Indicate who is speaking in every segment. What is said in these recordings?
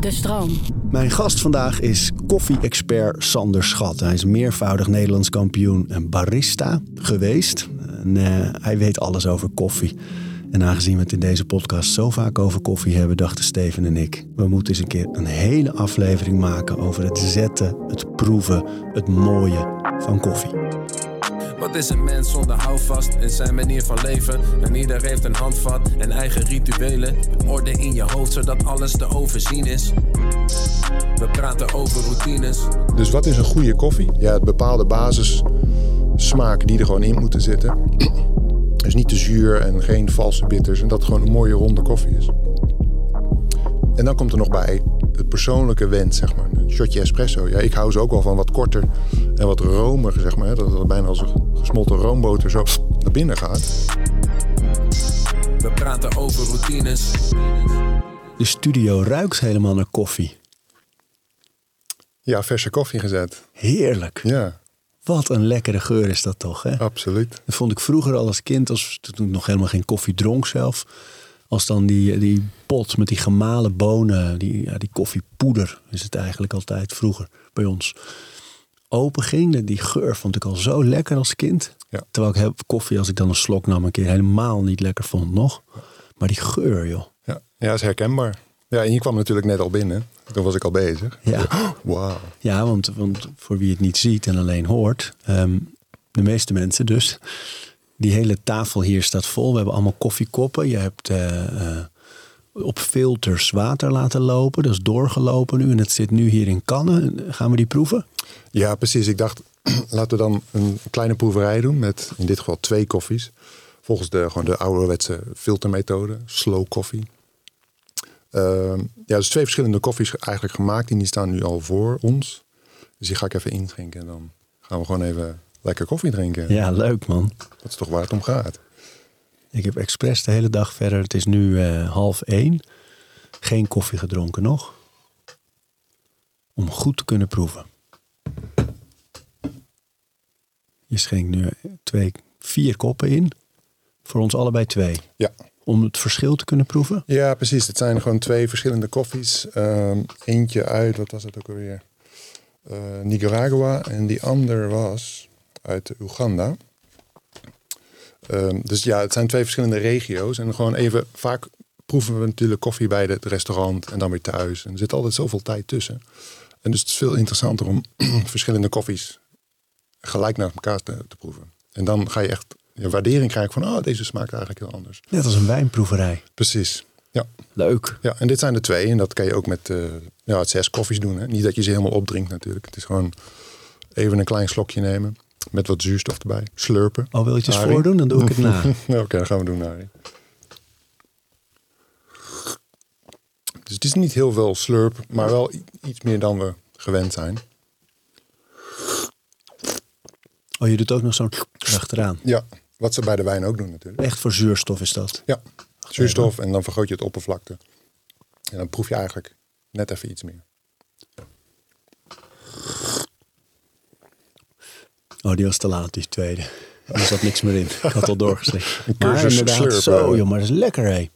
Speaker 1: De stroom.
Speaker 2: Mijn gast vandaag is koffie-expert Sander Schat. Hij is meervoudig Nederlands kampioen en barista geweest. En, eh, hij weet alles over koffie. En aangezien we het in deze podcast zo vaak over koffie hebben, dachten Steven en ik, we moeten eens een keer een hele aflevering maken over het zetten, het proeven, het mooie van koffie.
Speaker 3: Wat is een mens zonder houvast in zijn manier van leven? En ieder heeft een handvat en eigen rituelen. Orde in je hoofd zodat alles te overzien is. We praten over routines.
Speaker 4: Dus wat is een goede koffie? Ja, het bepaalde basissmaken die er gewoon in moeten zitten. Dus niet te zuur en geen valse bitters. En dat gewoon een mooie ronde koffie is. En dan komt er nog bij het persoonlijke wens, zeg maar. Een shotje espresso. Ja, ik hou ze ook wel van wat korter en wat romiger, zeg maar. hè. Dat het bijna als een gesmolten roomboter zo naar binnen gaat.
Speaker 3: We praten over routines.
Speaker 2: De studio ruikt helemaal naar koffie.
Speaker 4: Ja, verse koffie gezet.
Speaker 2: Heerlijk.
Speaker 4: Ja,
Speaker 2: Wat een lekkere geur is dat toch, hè?
Speaker 4: absoluut.
Speaker 2: Dat vond ik vroeger al als kind, als, toen ik nog helemaal geen koffie dronk zelf. Als dan die, die pot met die gemalen bonen, die, ja, die koffiepoeder is het eigenlijk altijd vroeger bij ons. Open ging, die geur vond ik al zo lekker als kind.
Speaker 4: Ja.
Speaker 2: Terwijl ik heb koffie, als ik dan een slok nam, een keer helemaal niet lekker vond nog. Maar die geur, joh.
Speaker 4: Ja, ja is herkenbaar. Ja, en je kwam natuurlijk net al binnen. Toen was ik al bezig.
Speaker 2: Ja.
Speaker 4: Wauw.
Speaker 2: Ja, want, want voor wie het niet ziet en alleen hoort, ehm, de meeste mensen dus, die hele tafel hier staat vol. We hebben allemaal koffiekoppen. Je hebt eh, eh, op filters water laten lopen. Dat is doorgelopen nu en het zit nu hier in kannen. Gaan we die proeven?
Speaker 4: Ja, precies. Ik dacht, laten we dan een kleine proeverij doen met in dit geval twee koffies. Volgens de, gewoon de ouderwetse filtermethode, slow coffee. Ehm, ja, dus twee verschillende koffies eigenlijk gemaakt en die staan nu al voor ons. Dus die ga ik even inschenken en dan gaan we gewoon even lekker koffie drinken.
Speaker 2: Ja, leuk man.
Speaker 4: Dat is toch waar het om gaat.
Speaker 2: Ik heb expres de hele dag verder. Het is nu eh, half één. Geen koffie gedronken nog. Om goed te kunnen proeven. Je schenkt nu twee, vier koppen in. Voor ons allebei twee.
Speaker 4: Ja.
Speaker 2: Om het verschil te kunnen proeven.
Speaker 4: Ja, precies. Het zijn gewoon twee verschillende koffies. Ehm, eentje uit, wat was het ook alweer? Eh, Nicaragua en die ander was uit Oeganda. Ehm, dus ja, het zijn twee verschillende regio's. En gewoon even, vaak proeven we natuurlijk koffie bij het restaurant en dan weer thuis. En er zit altijd zoveel tijd tussen. En dus het is veel interessanter om verschillende koffies gelijk naar elkaar te, te proeven. En dan ga je echt je waardering krijgen van, oh, deze smaakt eigenlijk heel anders.
Speaker 2: Net als een wijnproeverij.
Speaker 4: Precies. Ja.
Speaker 2: Leuk.
Speaker 4: Ja, en dit zijn er twee. En dat kan je ook met eh, ja, zes koffies doen. Hè? Niet dat je ze helemaal opdrinkt natuurlijk. Het is gewoon even een klein slokje nemen. Met wat zuurstof erbij. Slurpen.
Speaker 2: Al wil je het eens
Speaker 4: Arie?
Speaker 2: voordoen, dan doe ik het na.
Speaker 4: Oké, dan gaan we doen, Nari. Dus het is niet heel veel slurp, maar wel iets meer dan we gewend zijn.
Speaker 2: Oh, je doet ook nog zo'n achteraan.
Speaker 4: Ja, wat ze bij de wijn ook doen natuurlijk.
Speaker 2: Echt voor zuurstof is dat.
Speaker 4: Ja, zuurstof en dan vergroot je het oppervlakte. En dan proef je eigenlijk net even iets meer.
Speaker 2: Oh, die was te laat, die tweede. Er zat niks meer in. Ik had al doorgeslikt.
Speaker 4: Een
Speaker 2: Maar inderdaad,
Speaker 4: slurpen.
Speaker 2: zo joh, maar dat is lekker hé.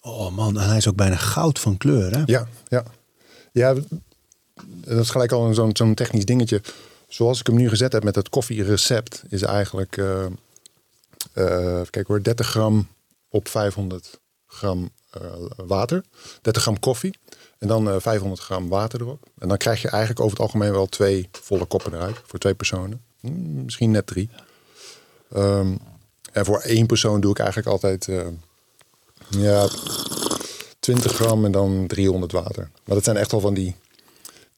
Speaker 2: Oh man, en hij is ook bijna goud van kleur hè?
Speaker 4: Ja, ja. Ja, dat is gelijk al zo'n zo'n technisch dingetje. Zoals ik hem nu gezet heb met het koffierecept, is eigenlijk, eh, eh, kijk hoor, 30 gram op 500 gram water. 30 gram koffie en dan eh, 500 gram water erop. En dan krijg je eigenlijk over het algemeen wel twee volle koppen eruit voor twee personen. Hmm, misschien net drie. Ehm, en voor één persoon doe ik eigenlijk altijd eh, ja, 20 gram en dan 300 water. Maar dat zijn echt wel van die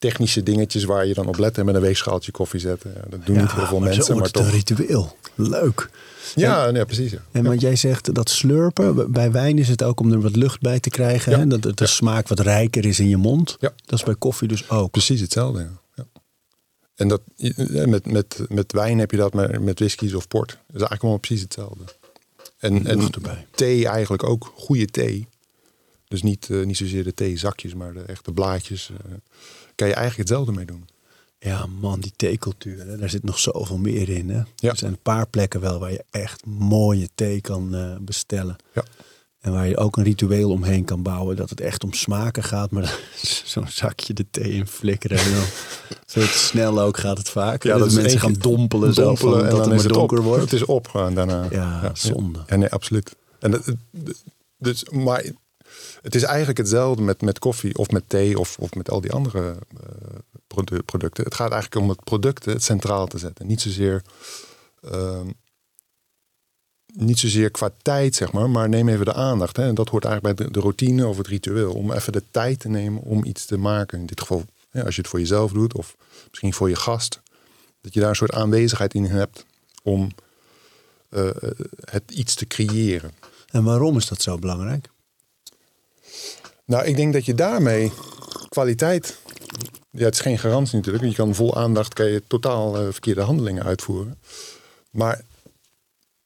Speaker 4: technische dingetjes waar je dan op let en met een weegschaaltje koffie zetten. Ja, dat doen niet heel veel
Speaker 2: maar zo
Speaker 4: mensen, maar toch.
Speaker 2: een ritueel. Leuk.
Speaker 4: Ja, nee, precies. Ja.
Speaker 2: En want jij zegt dat slurpen, bij wijn is het ook om er wat lucht bij te krijgen.
Speaker 4: Ja.
Speaker 2: Hè? Dat de smaak wat rijker is in je mond.
Speaker 4: Ja.
Speaker 2: Dat is bij koffie dus ook.
Speaker 4: Precies hetzelfde. Ja. Ja. En dat, ja, met, met, met wijn heb je dat, maar met whiskies of port. Dat is eigenlijk allemaal precies hetzelfde. En, en thee eigenlijk ook, goede thee. Dus niet, eh, niet zozeer de theezakjes, maar de echte blaadjes. eh, kan je eigenlijk hetzelfde mee doen.
Speaker 2: Ja, man, die theecultuur, hè, daar zit nog zoveel meer in. Hè?
Speaker 4: Ja.
Speaker 2: Er zijn een paar plekken wel waar je echt mooie thee kan eh, bestellen.
Speaker 4: Ja.
Speaker 2: En waar je ook een ritueel omheen kan bouwen. Dat het echt om smaken gaat. Maar zo'n zakje de thee in flikkeren. En dan, zo snel ook gaat het vaak.
Speaker 4: Ja,
Speaker 2: dat,
Speaker 4: dat is
Speaker 2: mensen gaan dompelen,
Speaker 4: dompelen en
Speaker 2: dat
Speaker 4: dan
Speaker 2: het
Speaker 4: is
Speaker 2: maar
Speaker 4: het
Speaker 2: donker wordt.
Speaker 4: Het is op daarna.
Speaker 2: Ja, zonde.
Speaker 4: Ja, nee, absoluut. En dat, dus, maar het is eigenlijk hetzelfde met, met koffie of met thee of, of met al die andere eh, produ- producten. Het gaat eigenlijk om het product centraal te zetten. Niet zozeer, ehm, niet zozeer qua tijd, zeg maar, maar neem even de aandacht. Hè. En dat hoort eigenlijk bij de, routine of het ritueel. Om even de tijd te nemen om iets te maken. In dit geval, als je het voor jezelf doet of misschien voor je gast. Dat je daar een soort aanwezigheid in hebt om eh, het iets te creëren.
Speaker 2: En waarom is dat zo belangrijk?
Speaker 4: Nou, ik denk dat je daarmee kwaliteit. Ja, het is geen garantie natuurlijk. Je kan vol aandacht kan je totaal eh, verkeerde handelingen uitvoeren. Maar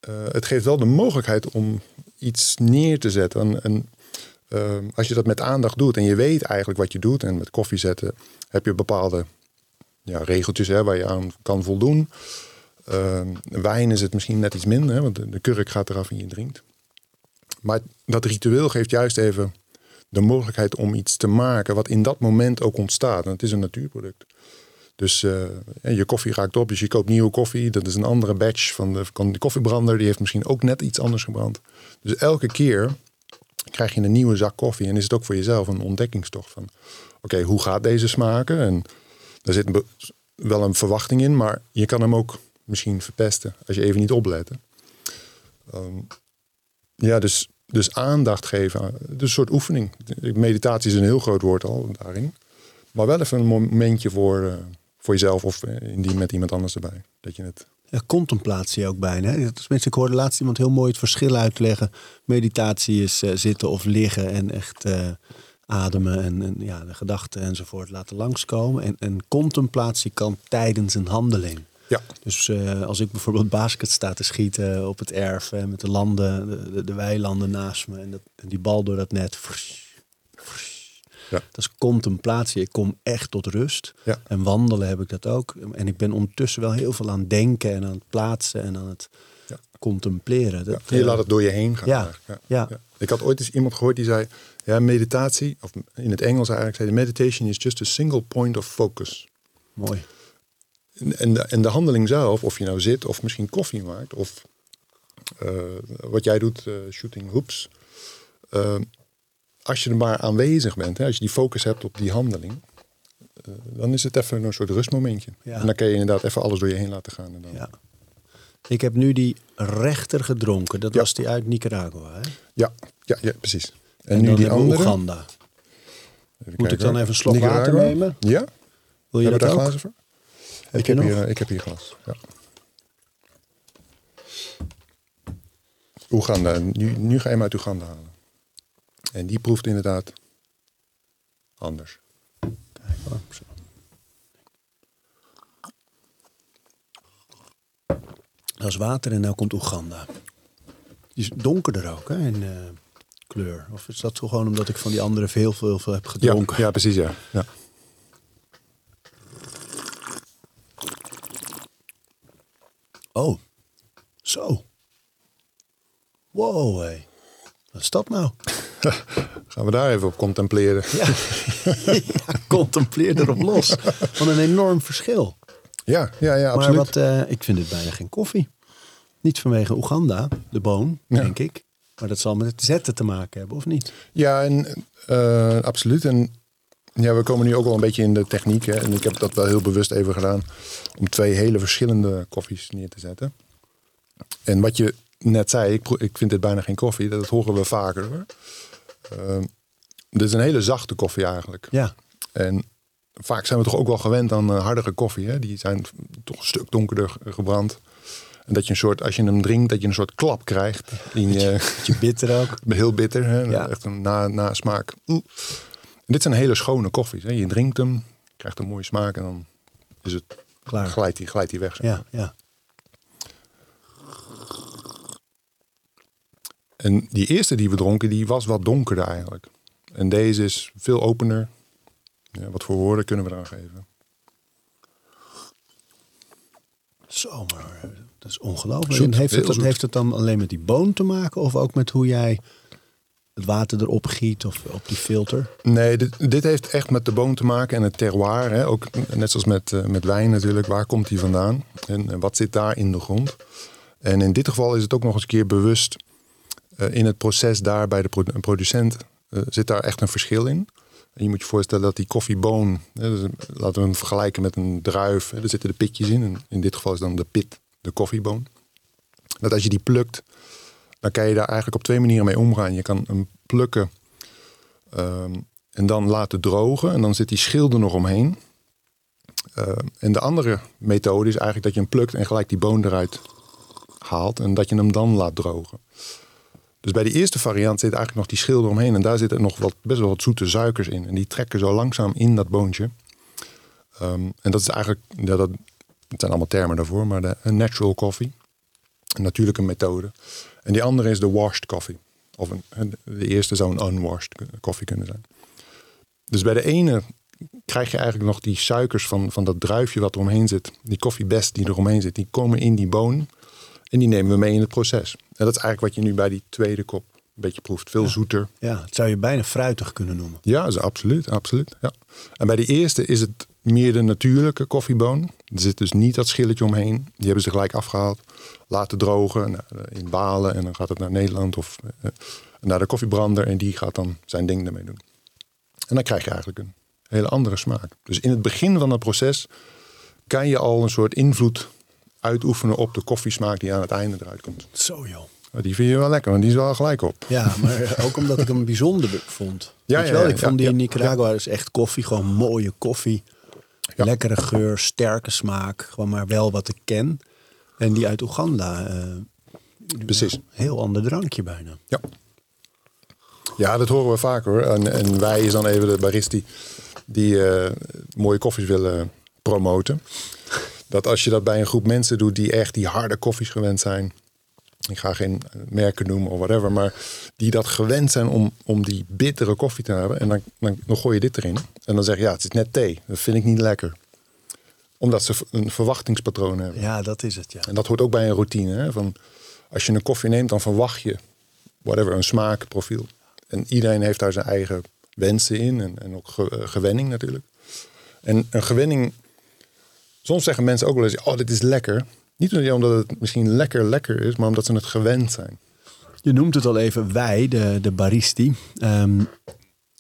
Speaker 4: eh, het geeft wel de mogelijkheid om iets neer te zetten. En, eh, als je dat met aandacht doet en je weet eigenlijk wat je doet. En met koffie zetten heb je bepaalde ja, regeltjes hè, waar je aan kan voldoen. Wijn is het misschien net iets minder, want de, de kurk gaat eraf en je drinkt. Maar dat ritueel geeft juist even de mogelijkheid om iets te maken wat in dat moment ook ontstaat. En het is een natuurproduct. Dus eh, je koffie raakt op, dus je koopt nieuwe koffie. Dat is een andere batch van de, koffiebrander. Die heeft misschien ook net iets anders gebrand. Dus elke keer krijg je een nieuwe zak koffie. En is het ook voor jezelf een ontdekkingstocht van... Oké, hoe gaat deze smaken? En daar zit wel een verwachting in. Maar je kan hem ook misschien verpesten als je even niet oplet. Ehm, ja, dus, dus aandacht geven. Dus een soort oefening. Meditatie is een heel groot woord al daarin. Maar wel even een momentje voor, eh, voor jezelf of eh, indien met iemand anders erbij. Dat je het.
Speaker 2: Ja, contemplatie ook bijna. hè. Ik hoorde laatst iemand heel mooi het verschil uitleggen. Meditatie is eh, zitten of liggen en echt ademen en, en ja, de gedachten enzovoort laten langskomen. En, en contemplatie kan tijdens een handeling.
Speaker 4: Ja,
Speaker 2: Dus eh, als ik bijvoorbeeld basket sta te schieten op het erf eh, met de landen, de, de, de weilanden naast me en, dat, en die bal door dat net.
Speaker 4: Ja.
Speaker 2: Dat is contemplatie. Ik kom echt tot rust.
Speaker 4: Ja.
Speaker 2: En wandelen heb ik dat ook. En ik ben ondertussen wel heel veel aan het denken en aan het plaatsen en aan het
Speaker 4: Ja.
Speaker 2: contempleren. Dat,
Speaker 4: ja. je
Speaker 2: eh,
Speaker 4: laat het door je heen gaan.
Speaker 2: ja.
Speaker 4: Ik had ooit eens iemand gehoord die zei: ja, meditatie, of in het Engels eigenlijk zei: meditation is just a single point of focus.
Speaker 2: Mooi.
Speaker 4: En- de, en de handeling zelf, of je nou zit of misschien koffie maakt, of eh, wat jij doet, eh, shooting hoops. eh, als je er maar aanwezig bent, hè, als je die focus hebt op die handeling, dan is het even een soort rustmomentje.
Speaker 2: Ja.
Speaker 4: En dan kan je inderdaad even alles door je heen laten gaan. En dan,
Speaker 2: Ja. Ik heb nu die rechter gedronken. Dat
Speaker 4: Ja.
Speaker 2: was die uit Nicaragua. Hè?
Speaker 4: ja, ja, ja, precies. En,
Speaker 2: En,
Speaker 4: nu die andere.
Speaker 2: Oeganda. Moet ik dan even een slok water nemen?
Speaker 4: Ja,
Speaker 2: Wil je
Speaker 4: hebben
Speaker 2: dat
Speaker 4: daar
Speaker 2: ook?
Speaker 4: voor?
Speaker 2: Heb
Speaker 4: ik, heb
Speaker 2: nog?
Speaker 4: hier, ik heb hier glas. Ja. Oeganda. Nu, nu ga je hem uit Oeganda halen. En die proeft inderdaad anders.
Speaker 2: Kijk zo. Dat is water en nou komt Oeganda. Die is donkerder ook hè, in eh, kleur. Of is dat zo gewoon omdat ik van die andere veel, veel, veel heb
Speaker 4: Ja,
Speaker 2: gedronken?
Speaker 4: ja, precies ja. ja.
Speaker 2: Oh, zo. Wow, hé. Wat is dat nou?
Speaker 4: Gaan we daar even op contempleren.
Speaker 2: Ja, ja contempleer erop los. Wat een enorm verschil.
Speaker 4: Ja, ja, ja,
Speaker 2: Maar
Speaker 4: absoluut.
Speaker 2: wat, eh, ik vind het bijna geen koffie. Niet vanwege Oeganda, de boon,
Speaker 4: Ja.
Speaker 2: denk ik. Maar dat zal met het zetten te maken hebben, of niet?
Speaker 4: Ja, en, eh, absoluut. En ja, we komen nu ook wel een beetje in de techniek. Hè. En ik heb dat wel heel bewust even gedaan. Om twee hele verschillende koffies neer te zetten. En wat je net zei, ik, ik vind dit bijna geen koffie. Dat horen we vaker hoor. Ehm, dit is een hele zachte koffie eigenlijk.
Speaker 2: Ja,
Speaker 4: En vaak zijn we toch ook wel gewend aan eh, hardere koffie. Hè? Die zijn toch een stuk donkerder ge- gebrand. En dat je een soort, als je hem drinkt, dat je een soort klap krijgt. In je,
Speaker 2: beetje bitter ook.
Speaker 4: heel bitter, hè?
Speaker 2: Ja.
Speaker 4: echt een na, nasmaak. Oeh. En dit zijn hele schone koffies. Hè? Je drinkt hem, krijgt een mooie smaak en dan is het,
Speaker 2: Klaar.
Speaker 4: glijdt hij glijdt die weg. zeg maar.
Speaker 2: Ja, ja.
Speaker 4: En die eerste die we dronken, die was wat donkerder eigenlijk. En deze is veel opener. Ja, wat voor woorden kunnen we eraan geven?
Speaker 2: Zo, maar eh, dat is ongelooflijk. En heeft, het, heeft het dan alleen met die boon te maken of ook met hoe jij het water erop giet of op die filter?
Speaker 4: Nee, dit, dit heeft echt met de boom te maken en het terroir. Hè? Ook net zoals met, eh, met wijn natuurlijk. Waar komt die vandaan? En, en wat zit daar in de grond? En in dit geval is het ook nog eens een keer bewust eh, in het proces daar bij de pro- producent eh, zit daar echt een verschil in. En je moet je voorstellen dat die koffieboon, hè, dus, laten we hem vergelijken met een druif, hè, daar zitten de pitjes in. In dit geval is dan de pit, de koffieboon. Dat als je die plukt, dan kan je daar eigenlijk op twee manieren mee omgaan. Je kan hem plukken ehm, en dan laten drogen en dan zit die schil er nog omheen. Eh, en de andere methode is eigenlijk dat je hem plukt en gelijk die boon eruit haalt en dat je hem dan laat drogen. Dus bij die eerste variant zit eigenlijk nog die schil eromheen en daar zitten nog wat, best wel wat zoete suikers in. En die trekken zo langzaam in dat boontje. Ehm, en dat is eigenlijk, ja, dat, het zijn allemaal termen daarvoor, maar de natural coffee. Een natuurlijke methode. En die andere is de washed coffee. Of een, de eerste zou een unwashed koffie kunnen zijn. Dus bij de ene krijg je eigenlijk nog die suikers van, van dat druifje wat eromheen zit. Die koffiebest die eromheen zit, die komen in die boon. En die nemen we mee in het proces. En dat is eigenlijk wat je nu bij die tweede kop een beetje proeft. Veel zoeter.
Speaker 2: Ja, het zou je bijna fruitig kunnen noemen.
Speaker 4: Ja, is absoluut, absoluut. Ja. En bij de eerste is het meer de natuurlijke koffieboon. Er zit dus niet dat schilletje omheen. Die hebben ze gelijk afgehaald, laten drogen nou, in balen. En dan gaat het naar Nederland of eh, naar de koffiebrander. En die gaat dan zijn ding ermee doen. En dan krijg je eigenlijk een hele andere smaak. Dus in het begin van het proces kan je al een soort invloed uitoefenen op de koffiesmaak die aan het einde eruit komt.
Speaker 2: Zo joh.
Speaker 4: Die vind je wel lekker, want die is wel gelijk op.
Speaker 2: Ja, maar ook omdat ik hem bijzonder vond.
Speaker 4: Ja,
Speaker 2: Weet je
Speaker 4: ja,
Speaker 2: wel?
Speaker 4: ja,
Speaker 2: ik vond die in Nicaragua is echt koffie, gewoon mooie koffie. Lekkere geur, sterke smaak, gewoon maar wel wat ik ken. En die uit Oeganda, eh,
Speaker 4: Precies.
Speaker 2: een heel ander drankje bijna.
Speaker 4: Ja. Ja, dat horen we vaak hoor. En, en wij is dan even de baristi die eh, mooie koffies willen promoten. Dat als je dat bij een groep mensen doet die echt die harde koffies gewend zijn. Ik ga geen merken noemen of whatever. Maar die dat gewend zijn om, om die bittere koffie te hebben. En dan, dan, dan gooi je dit erin. En dan zeg je ja, het is net thee. Dat vind ik niet lekker. Omdat ze een verwachtingspatroon hebben.
Speaker 2: Ja, dat is het, ja.
Speaker 4: En dat hoort ook bij een routine. Hè? Van, als je een koffie neemt, dan verwacht je whatever, een smaakprofiel. En iedereen heeft daar zijn eigen wensen in en, en ook ge- eh, gewenning natuurlijk. En een gewenning, soms zeggen mensen ook wel eens, oh dit is lekker. Niet omdat het misschien lekker lekker is, maar omdat ze het gewend zijn.
Speaker 2: Je noemt het al even wij, de, de baristi. Ehm,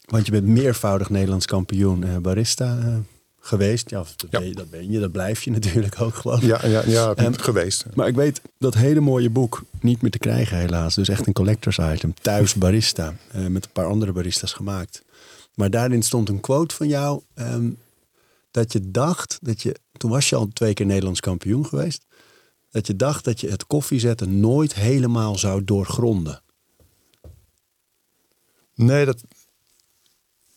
Speaker 2: want je bent meervoudig Nederlands kampioen eh, barista eh, geweest. Ja, dat,
Speaker 4: Ja.
Speaker 2: Ben je, dat ben je, dat blijf je natuurlijk ook gewoon.
Speaker 4: Ja, ja, ja geweest.
Speaker 2: Maar ik weet dat hele mooie boek niet meer te krijgen helaas. Dus echt een collectors item. Thuis barista. eh, met een paar andere baristas gemaakt. Maar daarin stond een quote van jou. ehm, dat je dacht dat je... Toen was je al twee keer Nederlands kampioen geweest. Dat je dacht dat je het koffiezetten nooit helemaal zou doorgronden.
Speaker 4: Nee, dat.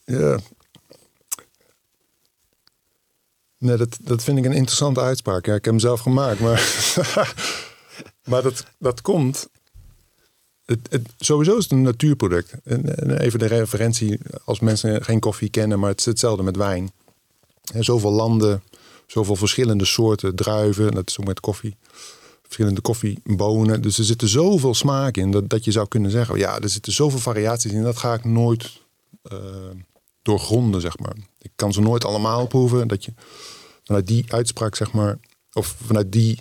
Speaker 4: Ja. Nee, dat, dat vind ik een interessante uitspraak. Ja, ik heb hem zelf gemaakt, maar. maar dat, dat komt. Het, het, sowieso is het een natuurproduct. En, en even de referentie, als mensen geen koffie kennen, maar het is hetzelfde met wijn. Zoveel landen, zoveel verschillende soorten druiven, dat is ook met koffie. Verschillende koffiebonen. Dus er zitten zoveel smaak in dat, dat je zou kunnen zeggen: ja, er zitten zoveel variaties in. Dat ga ik nooit eh, doorgronden, zeg maar. Ik kan ze nooit allemaal proeven. Dat je vanuit die uitspraak, zeg maar, of vanuit die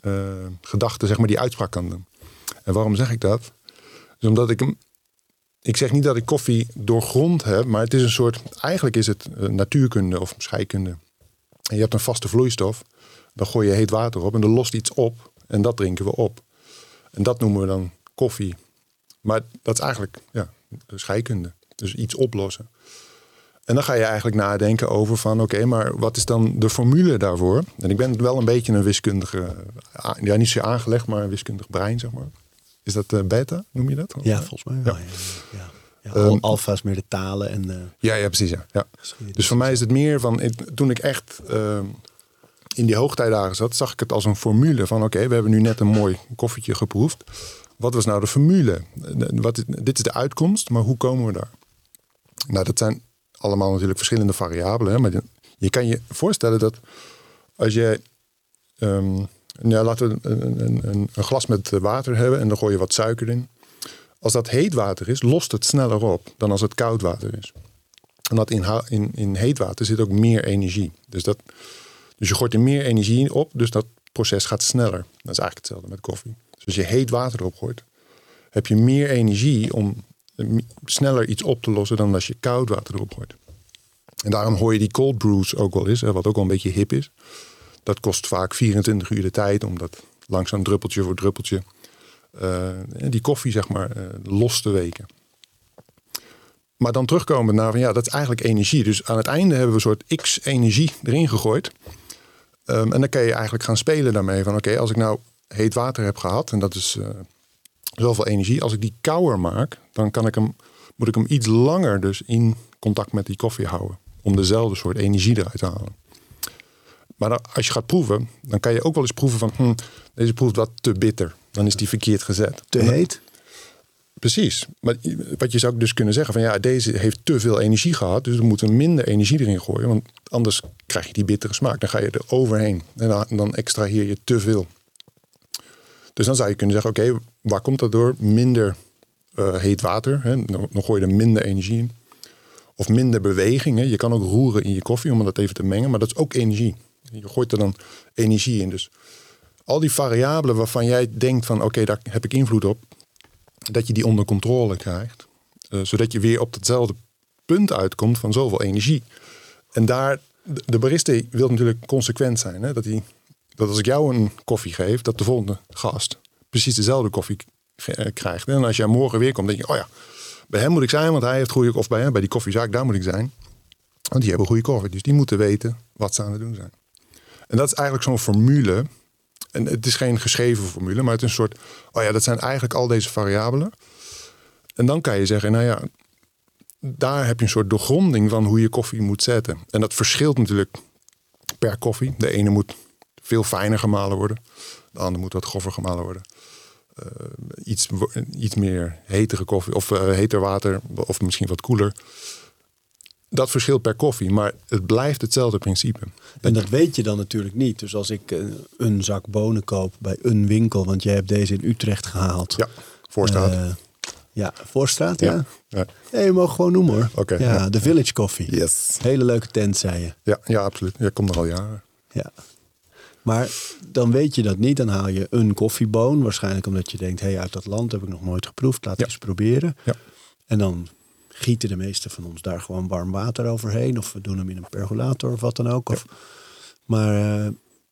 Speaker 4: eh, gedachte, zeg maar, die uitspraak kan doen. En waarom zeg ik dat? Dus omdat ik hem. Ik zeg niet dat ik koffie doorgrond heb, maar het is een soort. Eigenlijk is het eh, natuurkunde of scheikunde. En je hebt een vaste vloeistof. Dan gooi je heet water op en er lost iets op. En dat drinken we op. En dat noemen we dan koffie. Maar dat is eigenlijk ja, scheikunde. Dus iets oplossen. En dan ga je eigenlijk nadenken over van oké, maar wat is dan de formule daarvoor? En ik ben wel een beetje een wiskundige, ja niet zo aangelegd, maar een wiskundig brein zeg maar. Is dat eh, beta, noem je dat?
Speaker 2: Ja, volgens mij wel. Ja. Ja. Ja,
Speaker 4: Ehm,
Speaker 2: alfa is meer de talen en eh,
Speaker 4: Ja, ja precies. Ja. Ja. Dus voor mij is het meer van, ik- toen ik echt eh, in die hoogtijdagen zat, zag ik het als een formule van oké, we hebben nu net een mooi koffietje geproefd. Wat was nou de formule? Eh, Wat dit is de uitkomst, maar hoe komen we daar? Nou, dat zijn allemaal natuurlijk verschillende variabelen. Hè? Maar je- kan je voorstellen dat als jij ja, laten we een glas met water hebben en dan gooi je wat suiker in. Als dat heet water is, lost het sneller op dan als het koud water is. En dat in, in, in heet water zit ook meer energie. Dus, dat, dus je gooit er meer energie op, dus dat proces gaat sneller. Dat is eigenlijk hetzelfde met koffie. Dus als je heet water erop gooit, heb je meer energie om sneller iets op te lossen dan als je koud water erop gooit. En daarom hoor je die cold brews ook wel eens, wat ook wel een beetje hip is. Dat kost vaak 24 uur de tijd om dat langzaam druppeltje voor druppeltje uh, die koffie zeg maar uh, los te weken. Maar dan terugkomen naar van ja, dat is eigenlijk energie. Dus aan het einde hebben we een soort x energie erin gegooid. Um, en dan kan je eigenlijk gaan spelen daarmee van oké, als ik nou heet water heb gehad en dat is uh, zoveel energie. Als ik die kouder maak, dan kan ik hem, moet ik hem iets langer dus in contact met die koffie houden. Om dezelfde soort energie eruit te halen. Maar als je gaat proeven, dan kan je ook wel eens proeven van hm, deze proeft wat te bitter. Dan is die verkeerd gezet.
Speaker 2: Te heet?
Speaker 4: Precies. Maar wat je zou dus kunnen zeggen van ja, deze heeft te veel energie gehad. Dus we moeten minder energie erin gooien. Want anders krijg je die bittere smaak. Dan ga je er overheen. En dan, dan extraheer je te veel. Dus dan zou je kunnen zeggen, oké, waar komt dat door? Minder uh, heet water. Hè? Dan, gooi je er minder energie in. Of minder beweging. Je kan ook roeren in je koffie om dat even te mengen. Maar dat is ook energie. Je gooit er dan energie in. Dus al die variabelen waarvan jij denkt van oké, daar heb ik invloed op, dat je die onder controle krijgt. Uh, zodat je weer op hetzelfde punt uitkomt van zoveel energie. En daar, de barista wil natuurlijk consequent zijn. Hè? Dat, hij, dat als ik jou een koffie geef, dat de volgende gast precies dezelfde koffie eh, krijgt. En als jij morgen weer komt, denk je, oh ja, bij hem moet ik zijn, want hij heeft goede of bij hem, bij die koffiezaak, daar moet ik zijn. Want die hebben goede koffie. Dus die moeten weten wat ze aan het doen zijn. En dat is eigenlijk zo'n formule en het is geen geschreven formule, maar het is een soort, oh ja, dat zijn eigenlijk al deze variabelen. En dan kan je zeggen, nou ja, daar heb je een soort doorgronding van hoe je koffie moet zetten. En dat verschilt natuurlijk per koffie. De ene moet veel fijner gemalen worden, de andere moet wat groffer gemalen worden. Uh, iets, iets meer hetere koffie of uh, heter water of misschien wat koeler dat verschilt per koffie, maar het blijft hetzelfde principe.
Speaker 2: En dat weet je dan natuurlijk niet. Dus als ik eh, een zak bonen koop bij een winkel, want jij hebt deze in Utrecht gehaald.
Speaker 4: Ja, Voorstraat. Uh,
Speaker 2: ja, Voorstraat, ja. ja. ja. je mag gewoon noemen hoor.
Speaker 4: Oké.
Speaker 2: ja, de Village Coffee.
Speaker 4: Yes.
Speaker 2: Hele leuke tent, zei je.
Speaker 4: Ja, ja absoluut. Ja, komt er al jaren.
Speaker 2: Ja. Maar dan weet je dat niet. Dan haal je een koffieboon. Waarschijnlijk omdat je denkt, hé, hey, uit dat land heb ik nog nooit geproefd. Laat ja. eens proberen.
Speaker 4: Ja.
Speaker 2: En dan gieten de meeste van ons daar gewoon warm water overheen. Of we doen hem in een percolator of wat dan ook. Of, Maar uh,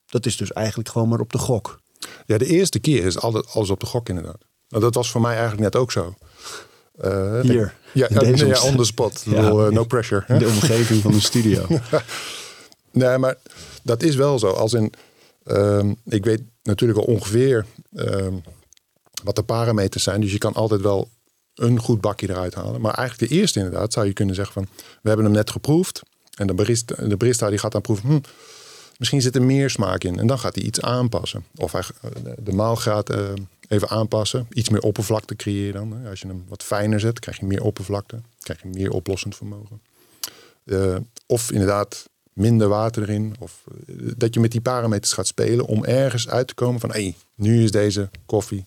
Speaker 2: dat is dus eigenlijk gewoon maar op de gok.
Speaker 4: Ja, de eerste keer is altijd alles op de gok inderdaad. Nou, dat was voor mij eigenlijk net ook zo.
Speaker 2: Uh, Hier.
Speaker 4: Ja, ja, nee, ja, on the spot. ja, uh, no pressure.
Speaker 2: In de omgeving van de studio.
Speaker 4: nee, maar dat is wel zo. Als in, um, ik weet natuurlijk wel ongeveer um, wat de parameters zijn. Dus je kan altijd wel een goed bakje eruit halen. Maar eigenlijk de eerste inderdaad zou je kunnen zeggen van... we hebben hem net geproefd. En de barista, de barista die gaat dan proeven... Hm, misschien zit er meer smaak in. En dan gaat hij iets aanpassen. Of hij de maalgraad uh, even aanpassen. Iets meer oppervlakte creëren dan. Als je hem wat fijner zet, krijg je meer oppervlakte. krijg je meer oplossend vermogen. Uh, of inderdaad minder water erin. Of uh, dat je met die parameters gaat spelen om ergens uit te komen van... hé, hey, nu is deze koffie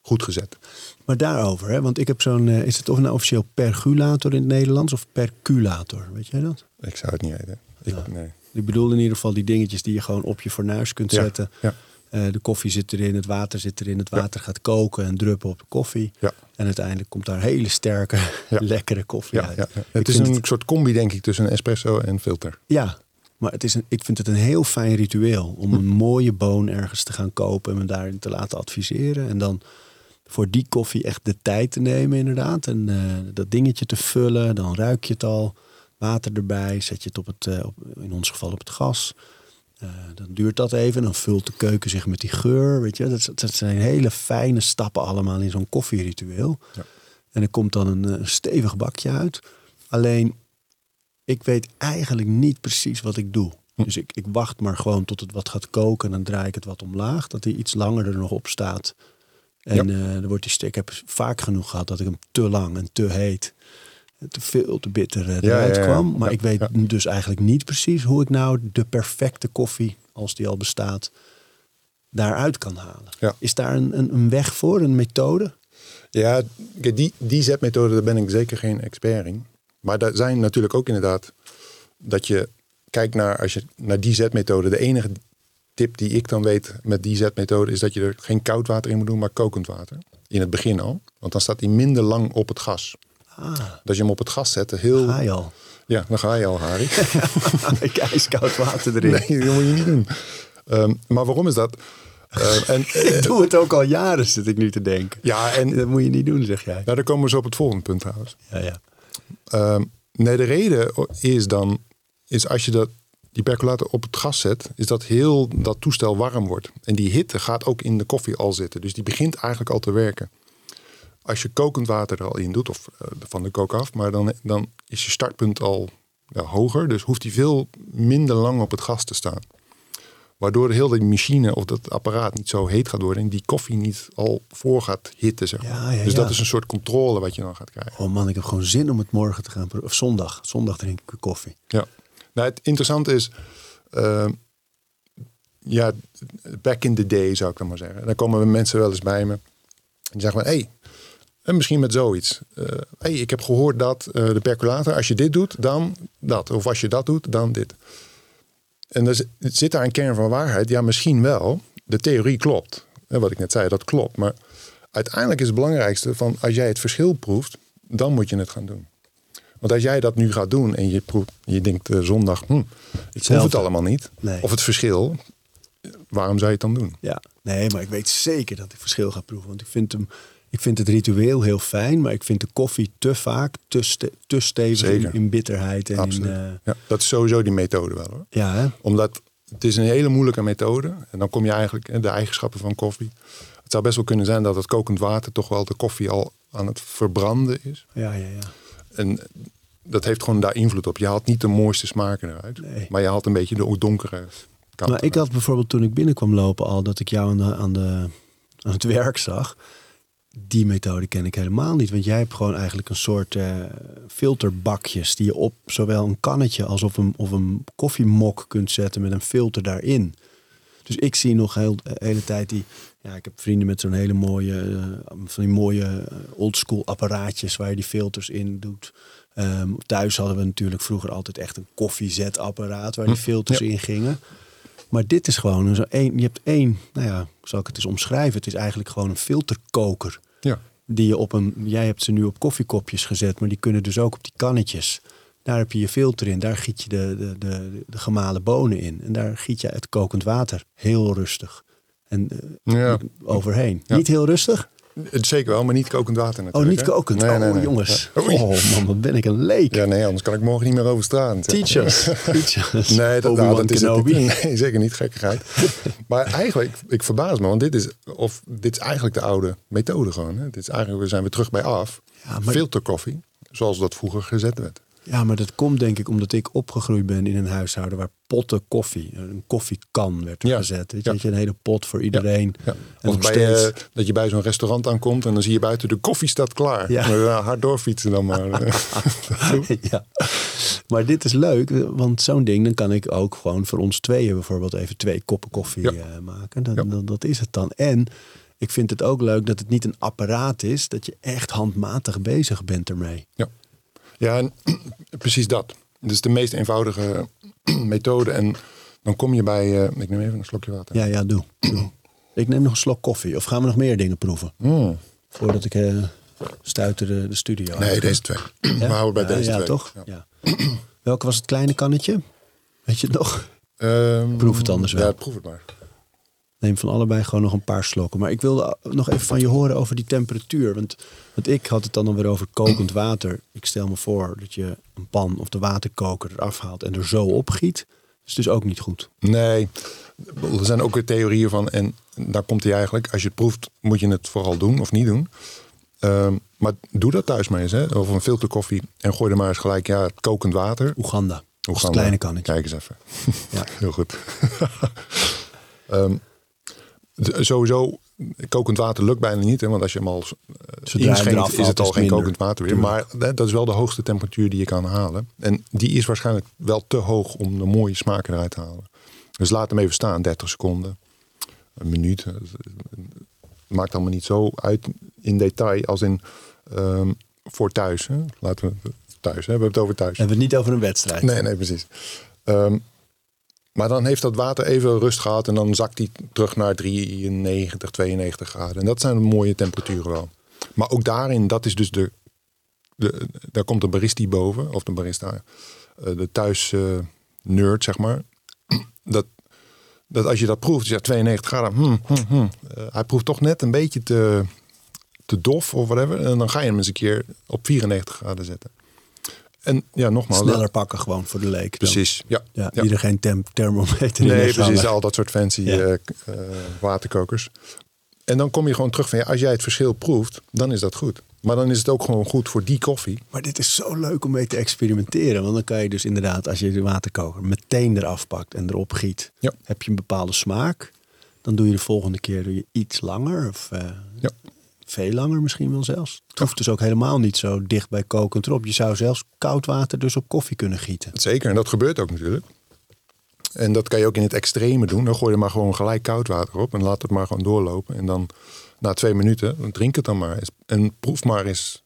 Speaker 4: goed gezet.
Speaker 2: Maar daarover, hè? want ik heb zo'n, uh, is het of een officieel perculator in het Nederlands of perculator? Weet jij dat?
Speaker 4: Ik zou het niet weten. Ik, ja. nee.
Speaker 2: Ik bedoel in ieder geval die dingetjes die je gewoon op je fornuis kunt
Speaker 4: ja.
Speaker 2: zetten.
Speaker 4: Ja.
Speaker 2: Uh, de koffie zit erin, het water zit erin, het water gaat koken en druppen op de koffie.
Speaker 4: Ja.
Speaker 2: En uiteindelijk komt daar hele sterke, lekkere koffie uit.
Speaker 4: Het is een het... soort combi, denk ik, tussen espresso en filter.
Speaker 2: Ja, maar het is een, ik vind het een heel fijn ritueel om een mooie boon ergens te gaan kopen en me daarin te laten adviseren. En dan voor die koffie echt de tijd te nemen, inderdaad. En uh, dat dingetje te vullen, dan ruik je het al. Water erbij, zet je het op het, uh, op, in ons geval op het gas. Uh, dan duurt dat even, dan vult de keuken zich met die geur. Weet je? Dat, dat zijn hele fijne stappen allemaal in zo'n koffieritueel.
Speaker 4: Ja.
Speaker 2: En er komt dan een, een stevig bakje uit. Alleen, ik weet eigenlijk niet precies wat ik doe. Hm. Dus ik, ik wacht maar gewoon tot het wat gaat koken. En dan draai ik het wat omlaag. Dat hij iets langer er nog op staat. En ja. uh, dan wordt die steek, ik heb vaak genoeg gehad dat ik hem te lang en te heet, te veel, te bitter uh, eruit
Speaker 4: ja, ja,
Speaker 2: kwam. Maar ik weet dus eigenlijk niet precies hoe ik nou de perfecte koffie als die al bestaat, daaruit kan halen. Is daar een, een, een weg voor, een methode?
Speaker 4: Ja, die, die zetmethode, daar ben ik zeker geen expert in. Maar daar zijn natuurlijk ook inderdaad dat je kijkt naar, als je naar die zetmethode. De enige tip die ik dan weet met die zetmethode is dat je er geen koud water in moet doen, maar kokend water. In het begin al. Want dan staat hij minder lang op het gas.
Speaker 2: Ah,
Speaker 4: als je hem op het gas zet, heel.
Speaker 2: ga je al.
Speaker 4: Ja, dan ga je al, Harry.
Speaker 2: ik ijskoud water erin.
Speaker 4: nee, dat moet je niet doen. Ehm, maar waarom is dat? Ehm, en,
Speaker 2: Ik doe het ook al jaren, zit ik nu te denken.
Speaker 4: ja, en
Speaker 2: Dat moet je niet doen, zeg jij.
Speaker 4: nou, daar komen we zo op het volgende punt trouwens.
Speaker 2: Ja, ja.
Speaker 4: Ehm, nee, de reden is dan, is als je dat, die percolator op het gas zet, is dat heel dat toestel warm wordt. En die hitte gaat ook in de koffie al zitten. Dus die begint eigenlijk al te werken. Als je kokend water er al in doet, of eh, van de kook af, maar dan, dan is je startpunt al ja, hoger. Dus hoeft die veel minder lang op het gas te staan. Waardoor heel die machine of dat apparaat niet zo heet gaat worden en die koffie niet al voor gaat hitten. Zeg maar.
Speaker 2: Ja, ja,
Speaker 4: dus dat is een soort controle wat je dan gaat krijgen.
Speaker 2: Oh man, ik heb gewoon zin om het morgen te gaan. Of zondag. Zondag drink ik koffie.
Speaker 4: Ja, nou, het interessante is, eh, ja, back in the day zou ik dan maar zeggen. Dan komen mensen wel eens bij me en zeggen van, hé, hey, en misschien met zoiets. Eh hey, ik heb gehoord dat eh, de percolator, als je dit doet, dan dat. Of als je dat doet, dan dit. En er zit- zit daar een kern van waarheid. Ja, misschien wel. De theorie klopt. Hè, wat ik net zei, dat klopt. Maar uiteindelijk is het belangrijkste van als jij het verschil proeft, dan moet je het gaan doen. Want als jij dat nu gaat doen en je, proeft, je denkt eh, zondag, hm, ik proef het allemaal niet.
Speaker 2: Nee.
Speaker 4: Of het verschil, waarom zou je het dan doen?
Speaker 2: Ja, nee, maar ik weet zeker dat ik verschil ga proeven. Want ik vind, hem, ik vind het ritueel heel fijn, maar ik vind de koffie te vaak te, ste- te stevig in, bitterheid. En
Speaker 4: Absoluut.
Speaker 2: In, eh,
Speaker 4: ja, dat is sowieso die methode wel hoor.
Speaker 2: ja, hè?
Speaker 4: Omdat het is een hele moeilijke methode. En dan kom je eigenlijk de eigenschappen van koffie. Het zou best wel kunnen zijn dat het kokend water toch wel de koffie al aan het verbranden is.
Speaker 2: ja, ja, ja.
Speaker 4: En dat heeft gewoon daar invloed op. Je haalt niet de mooiste smaken eruit.
Speaker 2: Nee.
Speaker 4: Maar je haalt een beetje de donkere kant.
Speaker 2: Maar ik had bijvoorbeeld toen ik binnenkwam lopen al dat ik jou aan, de, aan, de, aan het werk zag. Die methode ken ik helemaal niet. Want jij hebt gewoon eigenlijk een soort eh, filterbakjes die je op zowel een kannetje als op een, of een koffiemok kunt zetten met een filter daarin. Dus ik zie nog heel, de hele tijd die. Ja, ik heb vrienden met zo'n hele mooie, eh, van die mooie eh, oldschool apparaatjes waar je die filters in doet. Ehm, thuis hadden we natuurlijk vroeger altijd echt een koffiezetapparaat waar die filters
Speaker 4: Hm, ja.
Speaker 2: in gingen. Maar dit is gewoon een. Je hebt één, nou ja, zal ik het eens omschrijven? Het is eigenlijk gewoon een filterkoker.
Speaker 4: Ja.
Speaker 2: Die je op een. Jij hebt ze nu op koffiekopjes gezet, maar die kunnen dus ook op die kannetjes. Daar heb je je filter in. Daar giet je de, de, de, de gemalen bonen in. En daar giet je het kokend water. Heel rustig. En eh,
Speaker 4: Ja.
Speaker 2: overheen.
Speaker 4: Ja.
Speaker 2: Niet heel rustig?
Speaker 4: Zeker wel, maar niet kokend water
Speaker 2: Oh,
Speaker 4: natuurlijk.
Speaker 2: niet
Speaker 4: hè?
Speaker 2: kokend.
Speaker 4: Nee,
Speaker 2: oh,
Speaker 4: nee, nee.
Speaker 2: jongens.
Speaker 4: Ja.
Speaker 2: Oh man, wat ben ik een leek.
Speaker 4: Ja, nee, anders kan ik morgen niet meer over straat.
Speaker 2: Teach us. Teach us.
Speaker 4: Nee, dat, nou, dat is het. Nee, zeker niet gekkigheid. maar eigenlijk, ik verbaas me, want dit is, of, dit is eigenlijk de oude methode gewoon. Hè. Dit is eigenlijk, we zijn weer terug bij af.
Speaker 2: Ja, maar-
Speaker 4: Filterkoffie, zoals dat vroeger gezet werd.
Speaker 2: Ja, maar dat komt denk ik omdat ik opgegroeid ben in een huishouden waar potten koffie, een koffiekan werd
Speaker 4: Ja.
Speaker 2: gezet. Weet je,
Speaker 4: Ja.
Speaker 2: een hele pot voor iedereen.
Speaker 4: Ja.
Speaker 2: En
Speaker 4: Of
Speaker 2: nog
Speaker 4: bij,
Speaker 2: steeds.
Speaker 4: eh, dat je bij zo'n restaurant aankomt en dan zie je buiten de koffie staat klaar.
Speaker 2: Ja.
Speaker 4: Maar, ja, hard doorfietsen dan maar.
Speaker 2: ja. Maar dit is leuk, want zo'n ding, dan kan ik ook gewoon voor ons tweeën bijvoorbeeld even twee koppen koffie eh, maken. Dat, dat is het dan. En ik vind het ook leuk dat het niet een apparaat is, dat je echt handmatig bezig bent ermee.
Speaker 4: Ja, ja en precies dat. Het is de meest eenvoudige methode. En dan kom je bij... eh, ik neem even een slokje water.
Speaker 2: Ja, ja, doe. doe. Ik neem nog een slok koffie. Of gaan we nog meer dingen proeven?
Speaker 4: Mm.
Speaker 2: Voordat ik eh stuiter de, de studio.
Speaker 4: Nee,
Speaker 2: uit.
Speaker 4: deze twee.
Speaker 2: Ja?
Speaker 4: We houden bij
Speaker 2: Ja,
Speaker 4: deze
Speaker 2: ja,
Speaker 4: twee.
Speaker 2: toch?
Speaker 4: Ja.
Speaker 2: Ja. Welke was het kleine kannetje? Weet je het nog?
Speaker 4: Ehm,
Speaker 2: Proef het anders wel.
Speaker 4: Ja, proef het maar.
Speaker 2: Neem van allebei gewoon nog een paar slokken. Maar ik wilde nog even van je horen over die temperatuur. Want, want ik had het dan alweer over kokend water. Ik stel me voor dat je een pan of de waterkoker eraf haalt en er zo opgiet. Dat is dus ook niet goed.
Speaker 4: Nee, er zijn ook weer theorieën van. En daar komt hij eigenlijk. Als je het proeft, moet je het vooral doen of niet doen. Ehm, maar doe dat thuis maar eens. Hè? Of een filterkoffie. En gooi er maar eens gelijk ja, het kokend water.
Speaker 2: Oeganda.
Speaker 4: Oeganda.
Speaker 2: het kleine kannetje.
Speaker 4: Kijk eens even.
Speaker 2: Ja.
Speaker 4: Heel goed. D- sowieso, kokend water lukt bijna niet. Hè, want als je hem al eh,
Speaker 2: Zodra
Speaker 4: inschenkt, is het al
Speaker 2: is
Speaker 4: geen
Speaker 2: minder.
Speaker 4: kokend water weer. Maar hè, dat is wel de hoogste temperatuur die je kan halen. En die is waarschijnlijk wel te hoog om de mooie smaken eruit te halen. Dus laat hem even staan, 30 seconden, een minuut. Het maakt allemaal niet zo uit in detail als in ehm, voor thuis. Hè? Laten we thuis, hè? we hebben het over thuis.
Speaker 2: We hebben het niet over een wedstrijd.
Speaker 4: Nee, nee, precies. Ehm, maar dan heeft dat water even rust gehad en dan zakt hij terug naar 93, 92 graden. En dat zijn mooie temperaturen wel. Maar ook daarin, dat is dus de, de daar komt de baristi boven, of de barista, eh, de thuis uh, nerd, zeg maar. Dat, dat als je dat proeft, je zegt 92 graden, hmm, hmm, hmm. Uh, hij proeft toch net een beetje te, te dof of whatever. En dan ga je hem eens een keer op 94 graden zetten. En ja, nogmaals.
Speaker 2: Sneller pakken gewoon voor de leek.
Speaker 4: Precies, ja.
Speaker 2: ja, ja. Ieder geen temp thermometer
Speaker 4: Nee, precies. Al dat soort fancy ja. uh, waterkokers. En dan kom je gewoon terug van ja, als jij het verschil proeft, dan is dat goed. Maar dan is het ook gewoon goed voor die koffie.
Speaker 2: Maar dit is zo leuk om mee te experimenteren. Want dan kan je dus inderdaad, als je de waterkoker meteen eraf pakt en erop giet,
Speaker 4: ja.
Speaker 2: heb je een bepaalde smaak. Dan doe je de volgende keer doe je iets langer. Of, uh,
Speaker 4: ja.
Speaker 2: Veel langer misschien wel zelfs. Het hoeft dus ook helemaal niet zo dicht bij kokend erop. Je zou zelfs koud water dus op koffie kunnen gieten.
Speaker 4: Zeker, en dat gebeurt ook natuurlijk. En dat kan je ook in het extreme doen. Dan gooi je maar gewoon gelijk koud water op en laat het maar gewoon doorlopen. En dan na twee minuten, drink het dan maar. En proef maar eens.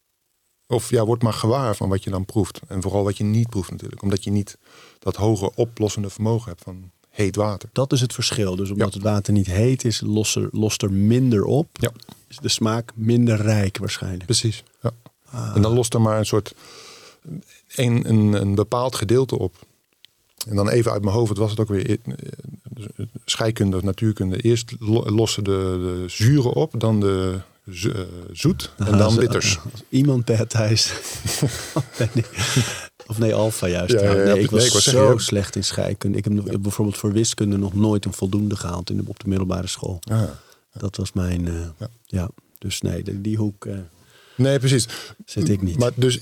Speaker 4: Of ja, word maar gewaar van wat je dan proeft. En vooral wat je niet proeft natuurlijk. Omdat je niet dat hoge oplossende vermogen hebt van heet water.
Speaker 2: Dat is het verschil. Dus omdat ja. het water niet heet is, lost er, lost er minder op.
Speaker 4: Ja.
Speaker 2: Is de smaak minder rijk waarschijnlijk.
Speaker 4: Precies, ja. Ah. En dan lost er maar een soort... Een, een, een bepaald gedeelte op. En dan even uit mijn hoofd, wat was het ook weer? Scheikunde of natuurkunde. Eerst lossen de, de zuren op, dan de zoet en dan bitters.
Speaker 2: Iemand per thuis. of nee, alfa juist.
Speaker 4: Ja, ja, ja,
Speaker 2: nee, ik was,
Speaker 4: nee, ik was
Speaker 2: zo slecht in scheikunde. Ik heb bijvoorbeeld voor wiskunde nog nooit een voldoende gehaald in de, op de middelbare school.
Speaker 4: Ah,
Speaker 2: Dat was mijn, uh, ja. Dus nee, die, die hoek uh,
Speaker 4: nee, precies.
Speaker 2: zit ik niet.
Speaker 4: Maar dus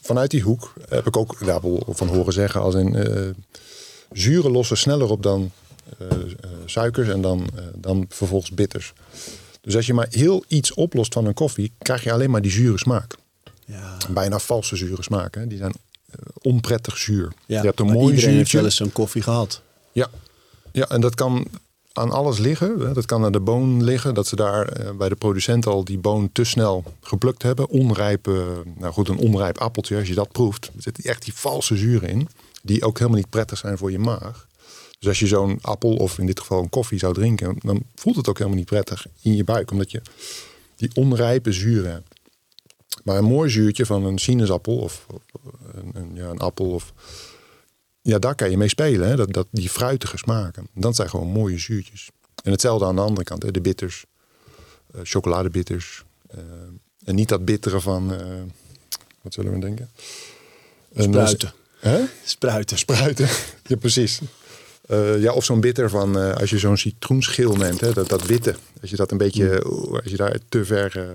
Speaker 4: vanuit die hoek heb ik ook daar van horen zeggen als in uh, zuren lossen sneller op dan suikers en dan, dan vervolgens bitters. Dus als je maar heel iets oplost van een koffie, krijg je alleen maar die zure smaak.
Speaker 2: Ja.
Speaker 4: Bijna valse zure smaak. Hè? Die zijn onprettig zuur.
Speaker 2: Ja,
Speaker 4: je hebt een mooi
Speaker 2: iedereen heeft wel eens zo'n koffie gehad.
Speaker 4: Ja. ja, en dat kan aan alles liggen. Dat kan aan de boon liggen. Dat ze daar uh, bij de producent al die boon te snel geplukt hebben. Onrijpe, nou goed, een onrijp appeltje. Als je dat proeft, zitten echt die valse zuren in. Die ook helemaal niet prettig zijn voor je maag. Dus als je zo'n appel of in dit geval een koffie zou drinken, dan voelt het ook helemaal niet prettig in je buik, omdat je die onrijpe zuren hebt. Maar een mooi zuurtje van een sinaasappel of, of een, een, ja, een appel of ja, daar kan je mee spelen. Hè? Dat, dat, die fruitige smaken. Dat zijn gewoon mooie zuurtjes. En hetzelfde aan de andere kant, hè? de bitters, uh, chocoladebitters. Uh, en niet dat bittere van, uh, wat zullen we denken?
Speaker 2: Spruiten.
Speaker 4: Hè?
Speaker 2: Spruiten.
Speaker 4: Spruiten, ja precies. Uh, ja, of zo'n bitter van uh, als je zo'n citroenschil neemt, hè, dat, dat witte. Als je dat een beetje, mm. als je daar te ver uh,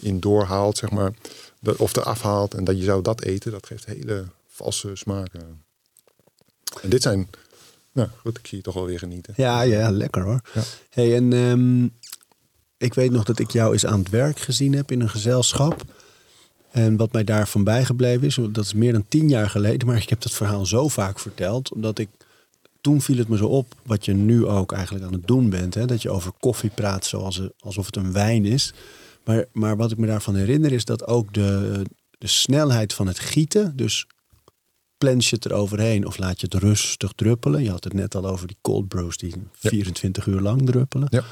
Speaker 4: in doorhaalt, zeg maar, dat, of eraf haalt en dat je zou dat eten, dat geeft hele valse smaken. En dit zijn, nou goed, ik zie je toch wel weer genieten.
Speaker 2: Ja, ja, lekker hoor.
Speaker 4: Ja.
Speaker 2: Hey, en um, ik weet nog dat ik jou eens aan het werk gezien heb in een gezelschap. En wat mij daarvan bijgebleven is, dat is meer dan tien jaar geleden, maar ik heb dat verhaal zo vaak verteld, omdat ik toen viel het me zo op, wat je nu ook eigenlijk aan het doen bent. Hè? Dat je over koffie praat zoals, alsof het een wijn is. Maar, maar wat ik me daarvan herinner is dat ook de, de snelheid van het gieten. Dus plens je het eroverheen of laat je het rustig druppelen. Je had het net al over die cold brews die 24 ja. uur lang druppelen.
Speaker 4: Ja.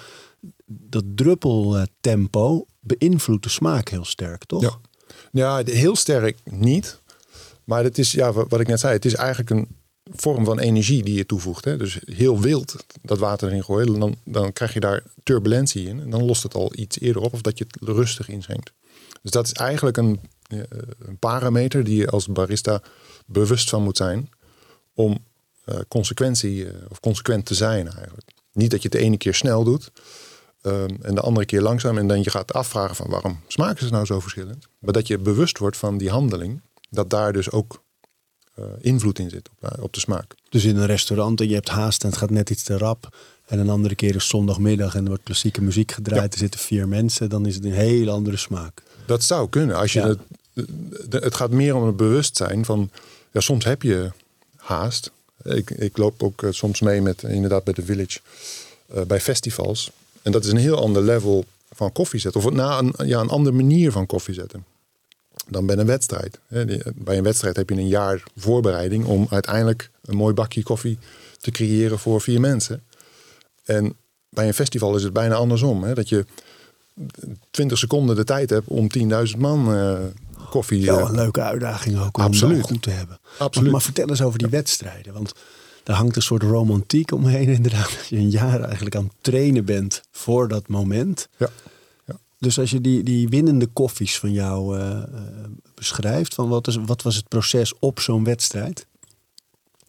Speaker 2: Dat druppeltempo beïnvloedt de smaak heel sterk, toch?
Speaker 4: Ja, ja heel sterk niet. Maar het is, ja, wat ik net zei, het is eigenlijk een vorm van energie die je toevoegt. Hè? Dus heel wild dat water erin gooien, dan, dan krijg je daar turbulentie in. En dan lost het al iets eerder op of dat je het rustig inschenkt. Dus dat is eigenlijk een, een parameter die je als barista bewust van moet zijn. Om uh, consequentie uh, of consequent te zijn eigenlijk. Niet dat je het de ene keer snel doet um, en de andere keer langzaam. En dan je gaat afvragen van waarom smaken ze nou zo verschillend. Maar dat je bewust wordt van die handeling. Dat daar dus ook uh, invloed in zit op, op, de smaak.
Speaker 2: Dus in een restaurant en je hebt haast en het gaat net iets te rap. En een andere keer is zondagmiddag en er wordt klassieke muziek gedraaid. Ja. Er zitten vier mensen, dan is het een hele andere smaak.
Speaker 4: Dat zou kunnen. Als je ja. het, het gaat meer om het bewustzijn van... Ja, soms heb je haast. Ik, ik loop ook soms mee met inderdaad bij de Village bij festivals. En dat is een heel ander level van koffie zetten. Of na een, ja, een andere manier van koffie zetten dan bij een wedstrijd. Bij een wedstrijd heb je een jaar voorbereiding om uiteindelijk een mooi bakje koffie te creëren voor vier mensen. En bij een festival is het bijna andersom. Hè? Dat je 20 seconden de tijd hebt om 10.000 man koffie...
Speaker 2: Ja, een leuke uitdaging ook om Absoluut. goed te hebben.
Speaker 4: Absoluut.
Speaker 2: Maar, maar, vertel eens over die wedstrijden. Want daar hangt een soort romantiek omheen inderdaad. Dat je een jaar eigenlijk aan het trainen bent voor dat moment.
Speaker 4: Ja.
Speaker 2: Dus als je die, die winnende koffies van jou uh, beschrijft, van wat, is, wat was het proces op zo'n wedstrijd?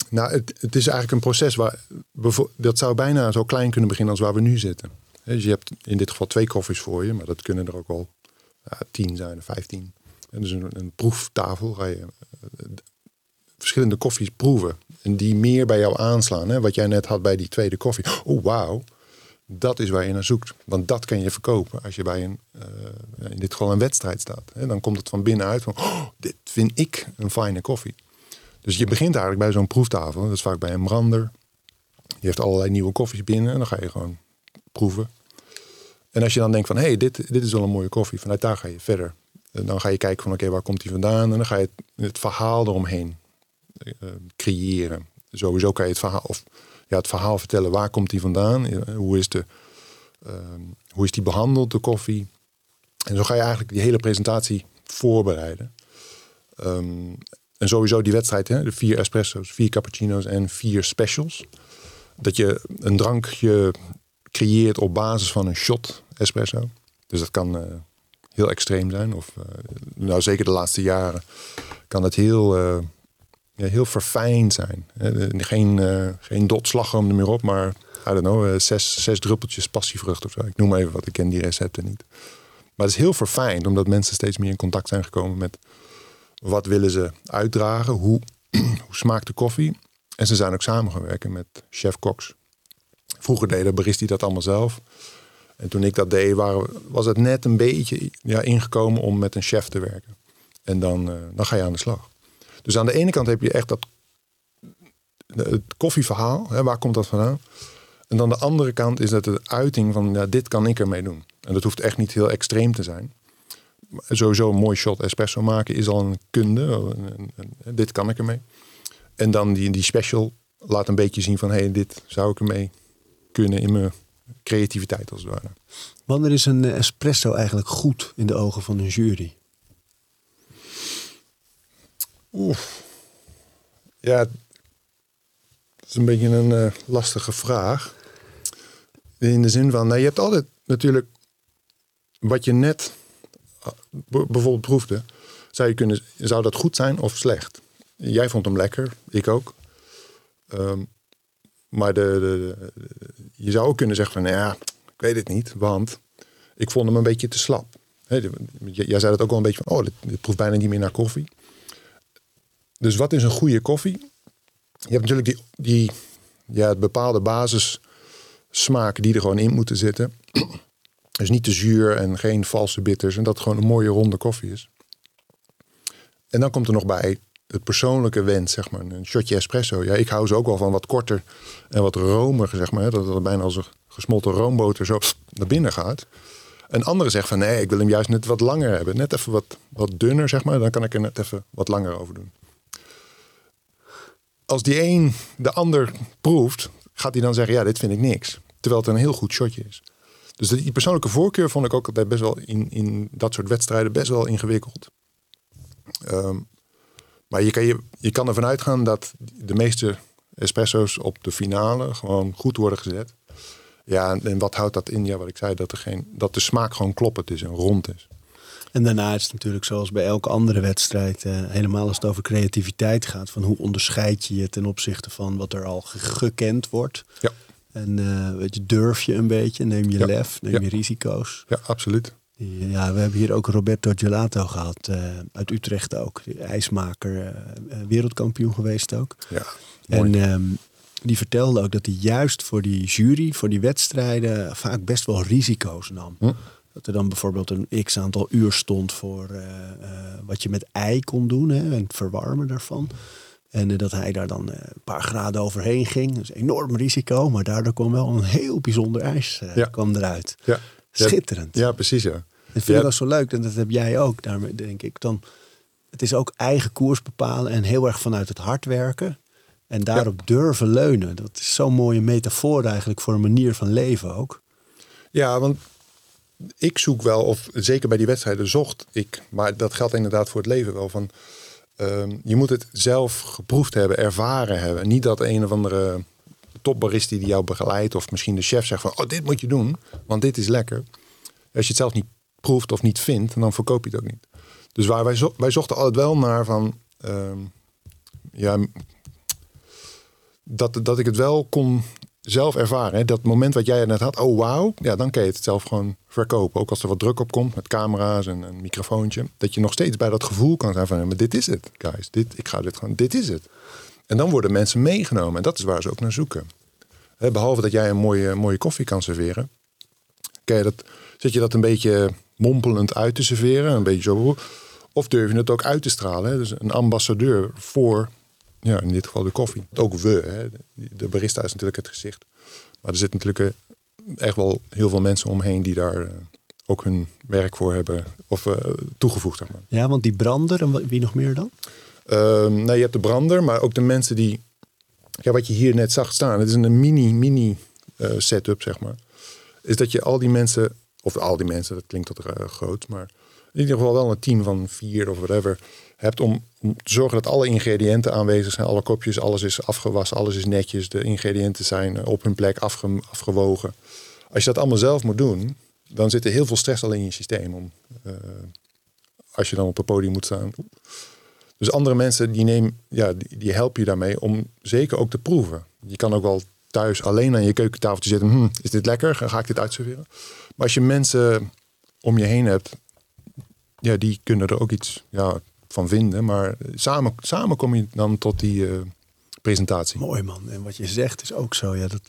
Speaker 4: Nou, het, het is eigenlijk een proces waar dat zou bijna zo klein kunnen beginnen als waar we nu zitten. Dus je hebt in dit geval twee koffies voor je, maar dat kunnen er ook wel ja, tien zijn, vijftien. En dus een, proeftafel ga je uh, verschillende koffies proeven. En die meer bij jou aanslaan. Hè? Wat jij net had bij die tweede koffie. Oh, wauw. Dat is waar je naar zoekt. Want dat kan je verkopen als je bij een, uh, in dit geval een wedstrijd staat. Dan komt het van binnenuit van, oh, dit vind ik een fijne koffie. Dus je begint eigenlijk bij zo'n proeftafel. Dat is vaak bij een brander. Je heeft allerlei nieuwe koffies binnen en dan ga je gewoon proeven. En als je dan denkt van, hé, hey, dit, dit is wel een mooie koffie. Vanuit daar ga je verder. Dan ga je kijken van, oké, waar komt die vandaan? En dan ga je het, verhaal eromheen uh, creëren. Sowieso kan je het verhaal, of ja, het verhaal vertellen. Waar komt die vandaan? Hoe is, de, ehm, hoe is die behandeld, de koffie? En zo ga je eigenlijk die hele presentatie voorbereiden. Ehm, en sowieso die wedstrijd, hè, de vier espresso's, vier cappuccino's en vier specials. Dat je een drankje creëert op basis van een shot espresso. Dus dat kan uh, heel extreem zijn. Of uh, nou zeker de laatste jaren kan het heel, uh, ja, heel verfijnd zijn. Geen, geen dot slagroom meer op, maar I don't know, zes, zes druppeltjes passievrucht of zo. Ik noem even wat, ik ken die recepten niet. Maar het is heel verfijnd, omdat mensen steeds meer in contact zijn gekomen met wat willen ze uitdragen, hoe, hoe smaakt de koffie. En ze zijn ook samengewerkt met chef Cox. Vroeger deden baristi dat allemaal zelf. En toen ik dat deed, waren, was het net een beetje ja, ingekomen om met een chef te werken. En dan, uh, dan ga je aan de slag. Dus aan de ene kant heb je echt dat het koffieverhaal. Hè, waar komt dat vandaan? En dan de andere kant is dat de uiting van ja, dit kan ik ermee doen. En dat hoeft echt niet heel extreem te zijn. Sowieso een mooi shot espresso maken is al een kunde. dit kan ik ermee. En dan die, die special laat een beetje zien van hé, hey, dit zou ik ermee kunnen in mijn creativiteit als het ware.
Speaker 2: Wanneer is een espresso eigenlijk goed in de ogen van een jury?
Speaker 4: Oeh. Ja, het is een beetje een uh, lastige vraag. In de zin van, nou, je hebt altijd natuurlijk wat je net uh, bijvoorbeeld proefde. Zou, je kunnen, zou dat goed zijn of slecht? Jij vond hem lekker, ik ook. Um, maar de, je zou ook kunnen zeggen van, nou ja, ik weet het niet, want ik vond hem een beetje te slap. jij zei dat ook wel een beetje van, oh, dit, proeft bijna niet meer naar koffie. Dus wat is een goede koffie? Je hebt natuurlijk die, die ja, bepaalde basissmaken die er gewoon in moeten zitten. Dus niet te zuur en geen valse bitters. En dat het gewoon een mooie ronde koffie is. En dan komt er nog bij het persoonlijke wens, zeg maar. Een shotje espresso. Ja, ik hou ze ook wel van wat korter en wat romiger, zeg maar. Dat het bijna als een gesmolten roomboter zo naar binnen gaat. Een andere zegt van nee, ik wil hem juist net wat langer hebben. Net even wat, wat dunner, zeg maar. Dan kan ik er net even wat langer over doen. Als die een de ander proeft, gaat hij dan zeggen: Ja, dit vind ik niks. Terwijl het een heel goed shotje is. Dus die persoonlijke voorkeur vond ik ook altijd best wel in, in dat soort wedstrijden best wel ingewikkeld. Um, maar je kan, je, je kan ervan uitgaan dat de meeste espresso's op de finale gewoon goed worden gezet. Ja, en wat houdt dat in? Ja, wat ik zei, dat, er geen, dat de smaak gewoon kloppend is en rond is.
Speaker 2: En daarna is het natuurlijk zoals bij elke andere wedstrijd, eh, helemaal als het over creativiteit gaat, van hoe onderscheid je je ten opzichte van wat er al gekend wordt.
Speaker 4: Ja.
Speaker 2: En uh, weet je, durf je een beetje, neem je lef, neem je risico's.
Speaker 4: Ja, absoluut.
Speaker 2: Ja, we hebben hier ook Roberto Gelato gehad, uh, uit Utrecht ook. ijsmaker, uh, wereldkampioen geweest ook.
Speaker 4: Ja,
Speaker 2: En um, die vertelde ook dat hij juist voor die jury, voor die wedstrijden, vaak best wel risico's nam. Hm? Dat er dan bijvoorbeeld een x aantal uur stond voor uh, wat je met ei kon doen hè, en het verwarmen daarvan. En eh, dat hij daar dan eh, een paar graden overheen ging. Dus enorm risico, maar daardoor kwam wel een heel bijzonder ijs eh,
Speaker 4: Ja.
Speaker 2: kwam eruit.
Speaker 4: Ja.
Speaker 2: Schitterend.
Speaker 4: Ja, precies ja.
Speaker 2: Dat vind ik ook zo leuk. En dat heb jij ook. Daarmee denk ik dan. Het is ook eigen koers bepalen en heel erg vanuit het hard werken. En daarop durven leunen. Dat is zo'n mooie metafoor eigenlijk voor een manier van leven ook.
Speaker 4: Ja, want ik zoek wel, of zeker bij die wedstrijden zocht ik, maar dat geldt inderdaad voor het leven wel, van ehm, je moet het zelf geproefd hebben, ervaren hebben. Niet dat een of andere topbarist die jou begeleidt, of misschien de chef zegt van, oh dit moet je doen, want dit is lekker. Als je het zelf niet proeft of niet vindt, dan verkoop je het ook niet. Dus waar wij, wij zochten altijd wel naar van, ehm, ja, dat, dat ik het wel kon zelf ervaren. Dat moment wat jij net had, oh wauw, ja, dan kan je het zelf gewoon verkopen. Ook als er wat druk op komt met camera's en een microfoontje. Dat je nog steeds bij dat gevoel kan zijn van, maar dit is het, guys. Dit, ik ga dit gewoon, dit is het. En dan worden mensen meegenomen. En dat is waar ze ook naar zoeken. Hè, behalve dat jij een mooie, mooie koffie kan serveren. Kan je dat, zit je dat een beetje mompelend uit te serveren? Een beetje zo. Of durf je het ook uit te stralen? Hè? Dus een ambassadeur voor, ja, in dit geval de koffie. Ook we, hè? de barista is natuurlijk het gezicht. Maar er zitten natuurlijk eh, echt wel heel veel mensen omheen die daar eh, ook hun werk voor hebben of eh, toegevoegd. Zeg maar.
Speaker 2: Ja, want die brander en wie nog meer dan?
Speaker 4: Ehm, nou, je hebt de brander, maar ook de mensen die. Ja, wat je hier net zag staan, het is een mini, mini eh, setup, zeg maar. Is dat je al die mensen, of al die mensen, dat klinkt tot uh, groot, maar in ieder geval wel een team van vier of whatever hebt om, te zorgen dat alle ingrediënten aanwezig zijn, alle kopjes, alles is afgewassen, alles is netjes, de ingrediënten zijn eh, op hun plek afge, afgewogen. Als je dat allemaal zelf moet doen, dan zit er heel veel stress al in je systeem om, uh, als je dan op het podium moet staan. Dus andere mensen die, neem, ja, die, die helpen je daarmee om zeker ook te proeven. Je kan ook wel thuis alleen aan je keukentafeltje zitten. Hm, is dit lekker? Ga ik dit uitserveren? Maar als je mensen om je heen hebt, ja, die kunnen er ook iets ja, van vinden. Maar samen, samen kom je dan tot die uh, presentatie.
Speaker 2: Mooi man. En wat je zegt is ook zo. Ja, dat,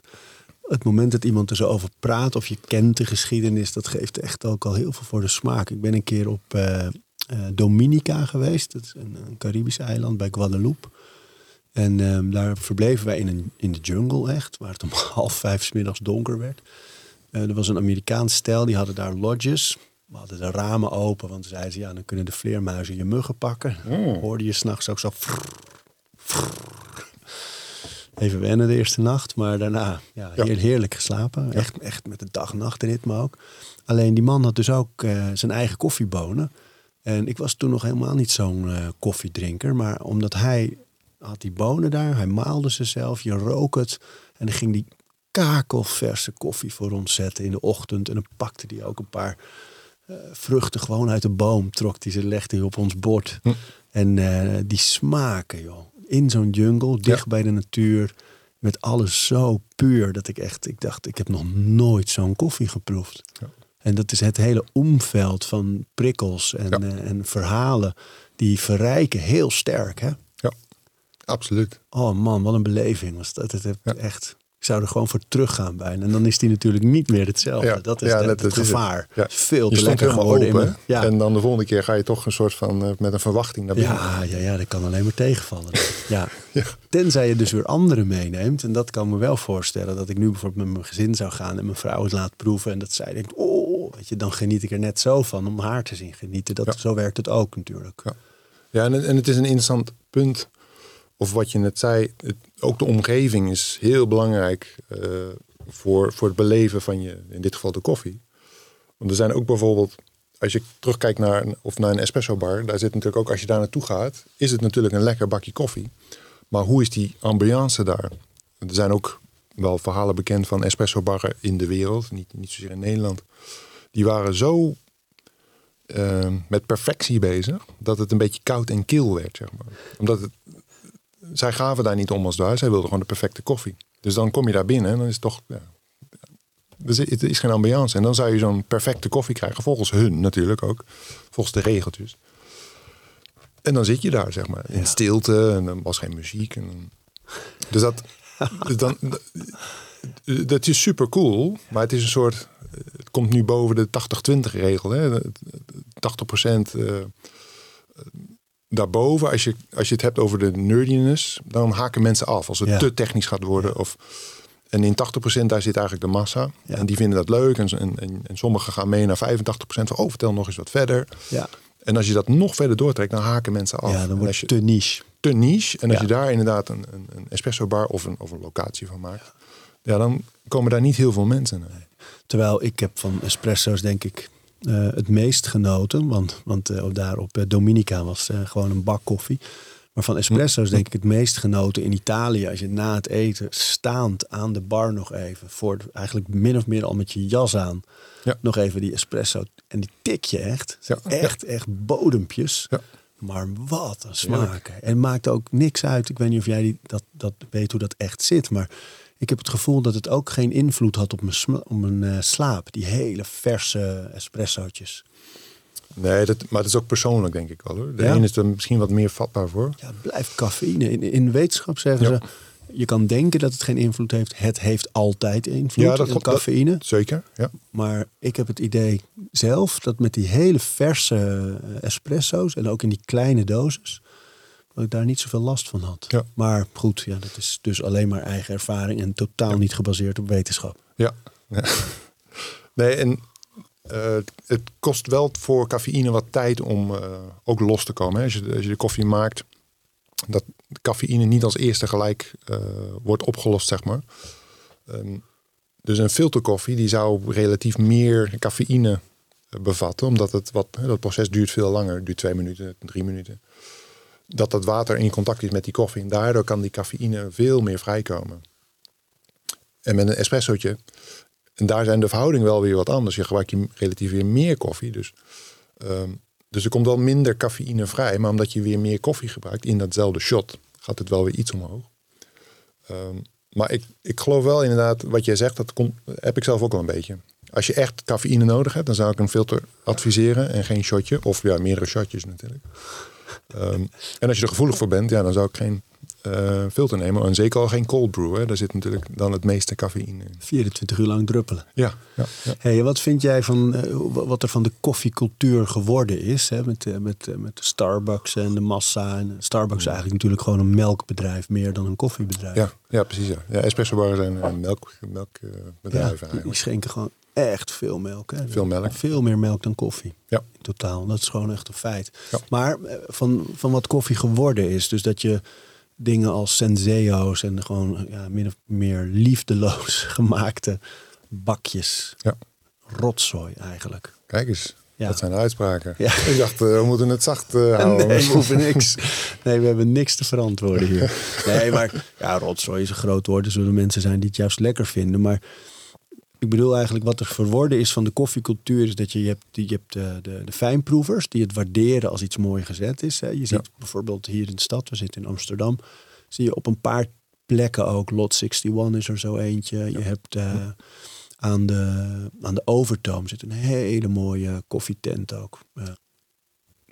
Speaker 2: het moment dat iemand er zo over praat of je kent de geschiedenis, dat geeft echt ook al heel veel voor de smaak. Ik ben een keer op uh, uh, Dominica geweest. Dat is een, een Caribisch eiland bij Guadeloupe. En um, daar verbleven wij in, een, in de jungle echt, waar het om half vijf 's middags donker werd. Uh, er was een Amerikaans stel, die hadden daar lodges. We hadden de ramen open, want zeiden ze, ja, dan kunnen de vleermuizen je muggen pakken. Mm. Hoorde je s'nachts ook zo... Frrr, frrr. Even wennen de eerste nacht, maar daarna ja, ja. heerlijk geslapen. Ja. Echt, echt met een dag-nachtritme ook. Alleen die man had dus ook uh, zijn eigen koffiebonen. En ik was toen nog helemaal niet zo'n uh, koffiedrinker. Maar omdat hij had die bonen daar, hij maalde ze zelf, je rook het. En dan ging die kakelverse koffie voor ons zetten in de ochtend. En dan pakte hij ook een paar uh, vruchten gewoon uit de boom. Trok die ze, legde hij op ons bord. Hm. En uh, die smaken, joh. In zo'n jungle, dicht ja. bij de natuur. Met alles zo puur dat ik echt, ik dacht, ik heb nog nooit zo'n koffie geproefd. Ja. En dat is het hele omveld van prikkels en, ja. uh, en verhalen. Die verrijken heel sterk, hè?
Speaker 4: Absoluut.
Speaker 2: Oh man, wat een beleving was dat. Het, ja. echt, ik zou er gewoon voor teruggaan bijna. En dan is die natuurlijk niet meer hetzelfde. Ja, dat is ja, het, het gevaar. Ja. Veel te lekker geworden.
Speaker 4: Open. En dan de volgende keer ga je toch een soort van uh, met een verwachting naar binnen.
Speaker 2: Ja, ja, ja, dat kan alleen maar tegenvallen. ja. Tenzij je dus weer anderen meeneemt. En dat kan me wel voorstellen. Dat ik nu bijvoorbeeld met mijn gezin zou gaan en mijn vrouw het laat proeven. En dat zij denkt, oh, weet je, dan geniet ik er net zo van om haar te zien genieten. Dat, Zo werkt het ook natuurlijk.
Speaker 4: Ja, ja en, en het is een interessant punt of wat je net zei, ook de omgeving is heel belangrijk uh, voor, voor het beleven van je, in dit geval de koffie. Want er zijn ook bijvoorbeeld, als je terugkijkt naar, of naar een espresso bar, daar zit natuurlijk ook, als je daar naartoe gaat, is het natuurlijk een lekker bakje koffie. Maar hoe is die ambiance daar? Er zijn ook wel verhalen bekend van espresso barren in de wereld, niet, niet zozeer in Nederland. Die waren zo uh, met perfectie bezig, dat het een beetje koud en kil werd, zeg maar. Omdat het, zij gaven daar niet om als daar. Zij wilden gewoon de perfecte koffie. Dus dan kom je daar binnen en dan is het toch... Ja, dus het is geen ambiance. En dan zou je zo'n perfecte koffie krijgen. Volgens hun natuurlijk ook. Volgens de regeltjes. En dan zit je daar, zeg maar. In ja. stilte. En dan was geen muziek. En, dus dat... dus dan, dat is super cool. Maar het is een soort... Het komt nu boven de 80-20 regel. Hè? 80% uh, daarboven, als je, als je het hebt over de nerdiness, dan haken mensen af als het
Speaker 2: Ja.
Speaker 4: te technisch gaat worden. Of, en in 80% daar zit eigenlijk de massa.
Speaker 2: Ja.
Speaker 4: En die vinden dat leuk. En, en, en, en sommigen gaan mee naar 85% van, oh, vertel nog eens wat verder.
Speaker 2: Ja,
Speaker 4: En als je dat nog verder doortrekt, dan haken mensen af.
Speaker 2: ja dan wordt het
Speaker 4: je
Speaker 2: te niche.
Speaker 4: te niche. En als je daar inderdaad een, een, een espresso bar of een, of een locatie van maakt. Ja, dan komen daar niet heel veel mensen. naar.
Speaker 2: Terwijl ik heb van espresso's denk ik het meest genoten. Want, want eh, daar op eh, Dominica was eh, gewoon een bak koffie. Maar van espresso's denk ik het meest genoten in Italië. Als je na het eten staand aan de bar nog even. Voor eigenlijk min of meer al met je jas aan.
Speaker 4: Ja.
Speaker 2: Nog even die espresso. En die tik je echt.
Speaker 4: Ja.
Speaker 2: Echt, echt bodempjes.
Speaker 4: Ja.
Speaker 2: Maar wat een smaak. En het maakt ook niks uit. Ik weet niet of jij die, dat, dat weet hoe dat echt zit. Maar ik heb het gevoel dat het ook geen invloed had op mijn, op mijn eh, slaap. Die hele verse espressootjes.
Speaker 4: Nee, dat, maar dat is ook persoonlijk, denk ik wel. Hoor. De
Speaker 2: Ja.
Speaker 4: een is er misschien wat meer vatbaar voor.
Speaker 2: Ja, het blijft cafeïne. In, in wetenschap zeggen
Speaker 4: Ja.
Speaker 2: ze... Je kan denken dat het geen invloed heeft. Het heeft altijd invloed,
Speaker 4: Ja, dat klopt.
Speaker 2: cafeïne.
Speaker 4: Zeker, ja.
Speaker 2: Maar ik heb het idee zelf dat met die hele verse eh, espresso's... en ook in die kleine doses... dat ik daar niet zoveel last van had.
Speaker 4: Ja.
Speaker 2: Maar goed, ja, dat is dus alleen maar eigen ervaring... en totaal niet gebaseerd op wetenschap.
Speaker 4: Ja. ja. Nee, en eh, het kost wel voor cafeïne wat tijd om eh, ook los te komen. Hè. Als, je, als je de koffie maakt, dat de cafeïne niet als eerste gelijk eh, wordt opgelost, zeg maar. Ehm, dus een filterkoffie die zou relatief meer cafeïne bevatten, omdat het wat, dat proces duurt veel langer, duurt twee minuten, drie minuten. Dat dat water in contact is met die koffie en daardoor kan die cafeïne veel meer vrijkomen. En met een espressootje, en daar zijn de verhoudingen wel weer wat anders. Je gebruikt je relatief weer meer koffie. Dus, ehm, dus er komt wel minder cafeïne vrij. Maar omdat je weer meer koffie gebruikt in datzelfde shot, gaat het wel weer iets omhoog. Ehm, maar ik, ik geloof wel inderdaad, wat jij zegt, dat komt, heb ik zelf ook wel een beetje. Als je echt cafeïne nodig hebt, dan zou ik een filter adviseren en geen shotje. Of ja, meerdere shotjes natuurlijk. Ehm, en als je er gevoelig voor bent, ja, dan zou ik geen eh, filter nemen. En zeker al geen cold brew. Hè. Daar zit natuurlijk dan het meeste cafeïne in.
Speaker 2: 24 uur lang druppelen.
Speaker 4: Ja, ja, ja.
Speaker 2: Hey, wat vind jij van eh, wat er van de koffiecultuur geworden is? Hè? Met, eh, met, met de Starbucks en de massa. En Starbucks is eigenlijk natuurlijk gewoon een melkbedrijf meer dan een koffiebedrijf.
Speaker 4: Ja, ja precies. Ja. Ja, espresso bars melk, melkbedrijven
Speaker 2: Ja, die,
Speaker 4: eigenlijk.
Speaker 2: schenken gewoon echt veel melk. Hè?
Speaker 4: Veel melk.
Speaker 2: Veel meer melk dan koffie.
Speaker 4: Ja.
Speaker 2: In totaal. Dat is gewoon echt een feit.
Speaker 4: Ja.
Speaker 2: Maar eh, van, van wat koffie geworden is. Dus dat je dingen als senseo's en gewoon ja, min of meer liefdeloos gemaakte bakjes.
Speaker 4: Ja.
Speaker 2: Rotzooi eigenlijk.
Speaker 4: Kijk eens,
Speaker 2: Ja.
Speaker 4: dat zijn de uitspraken.
Speaker 2: Ja.
Speaker 4: Ik dacht, eh, we moeten het zacht eh, houden.
Speaker 2: Nee, we hoeven niks. Nee, we hebben niks te verantwoorden hier. Nee, maar ja, rotzooi is een groot woord. Er zullen mensen zijn die het juist lekker vinden. Maar ik bedoel eigenlijk wat er verworden is van de koffiecultuur... is dat je, je hebt, je hebt de, de, de fijnproevers die het waarderen als iets mooi gezet is. Hè. Je ziet bijvoorbeeld hier in de stad, we zitten in Amsterdam... zie je op een paar plekken ook. Lot 61 is er zo eentje. Je hebt... eh, aan de, aan de Overtoom zit een hele mooie koffietent ook. Eh,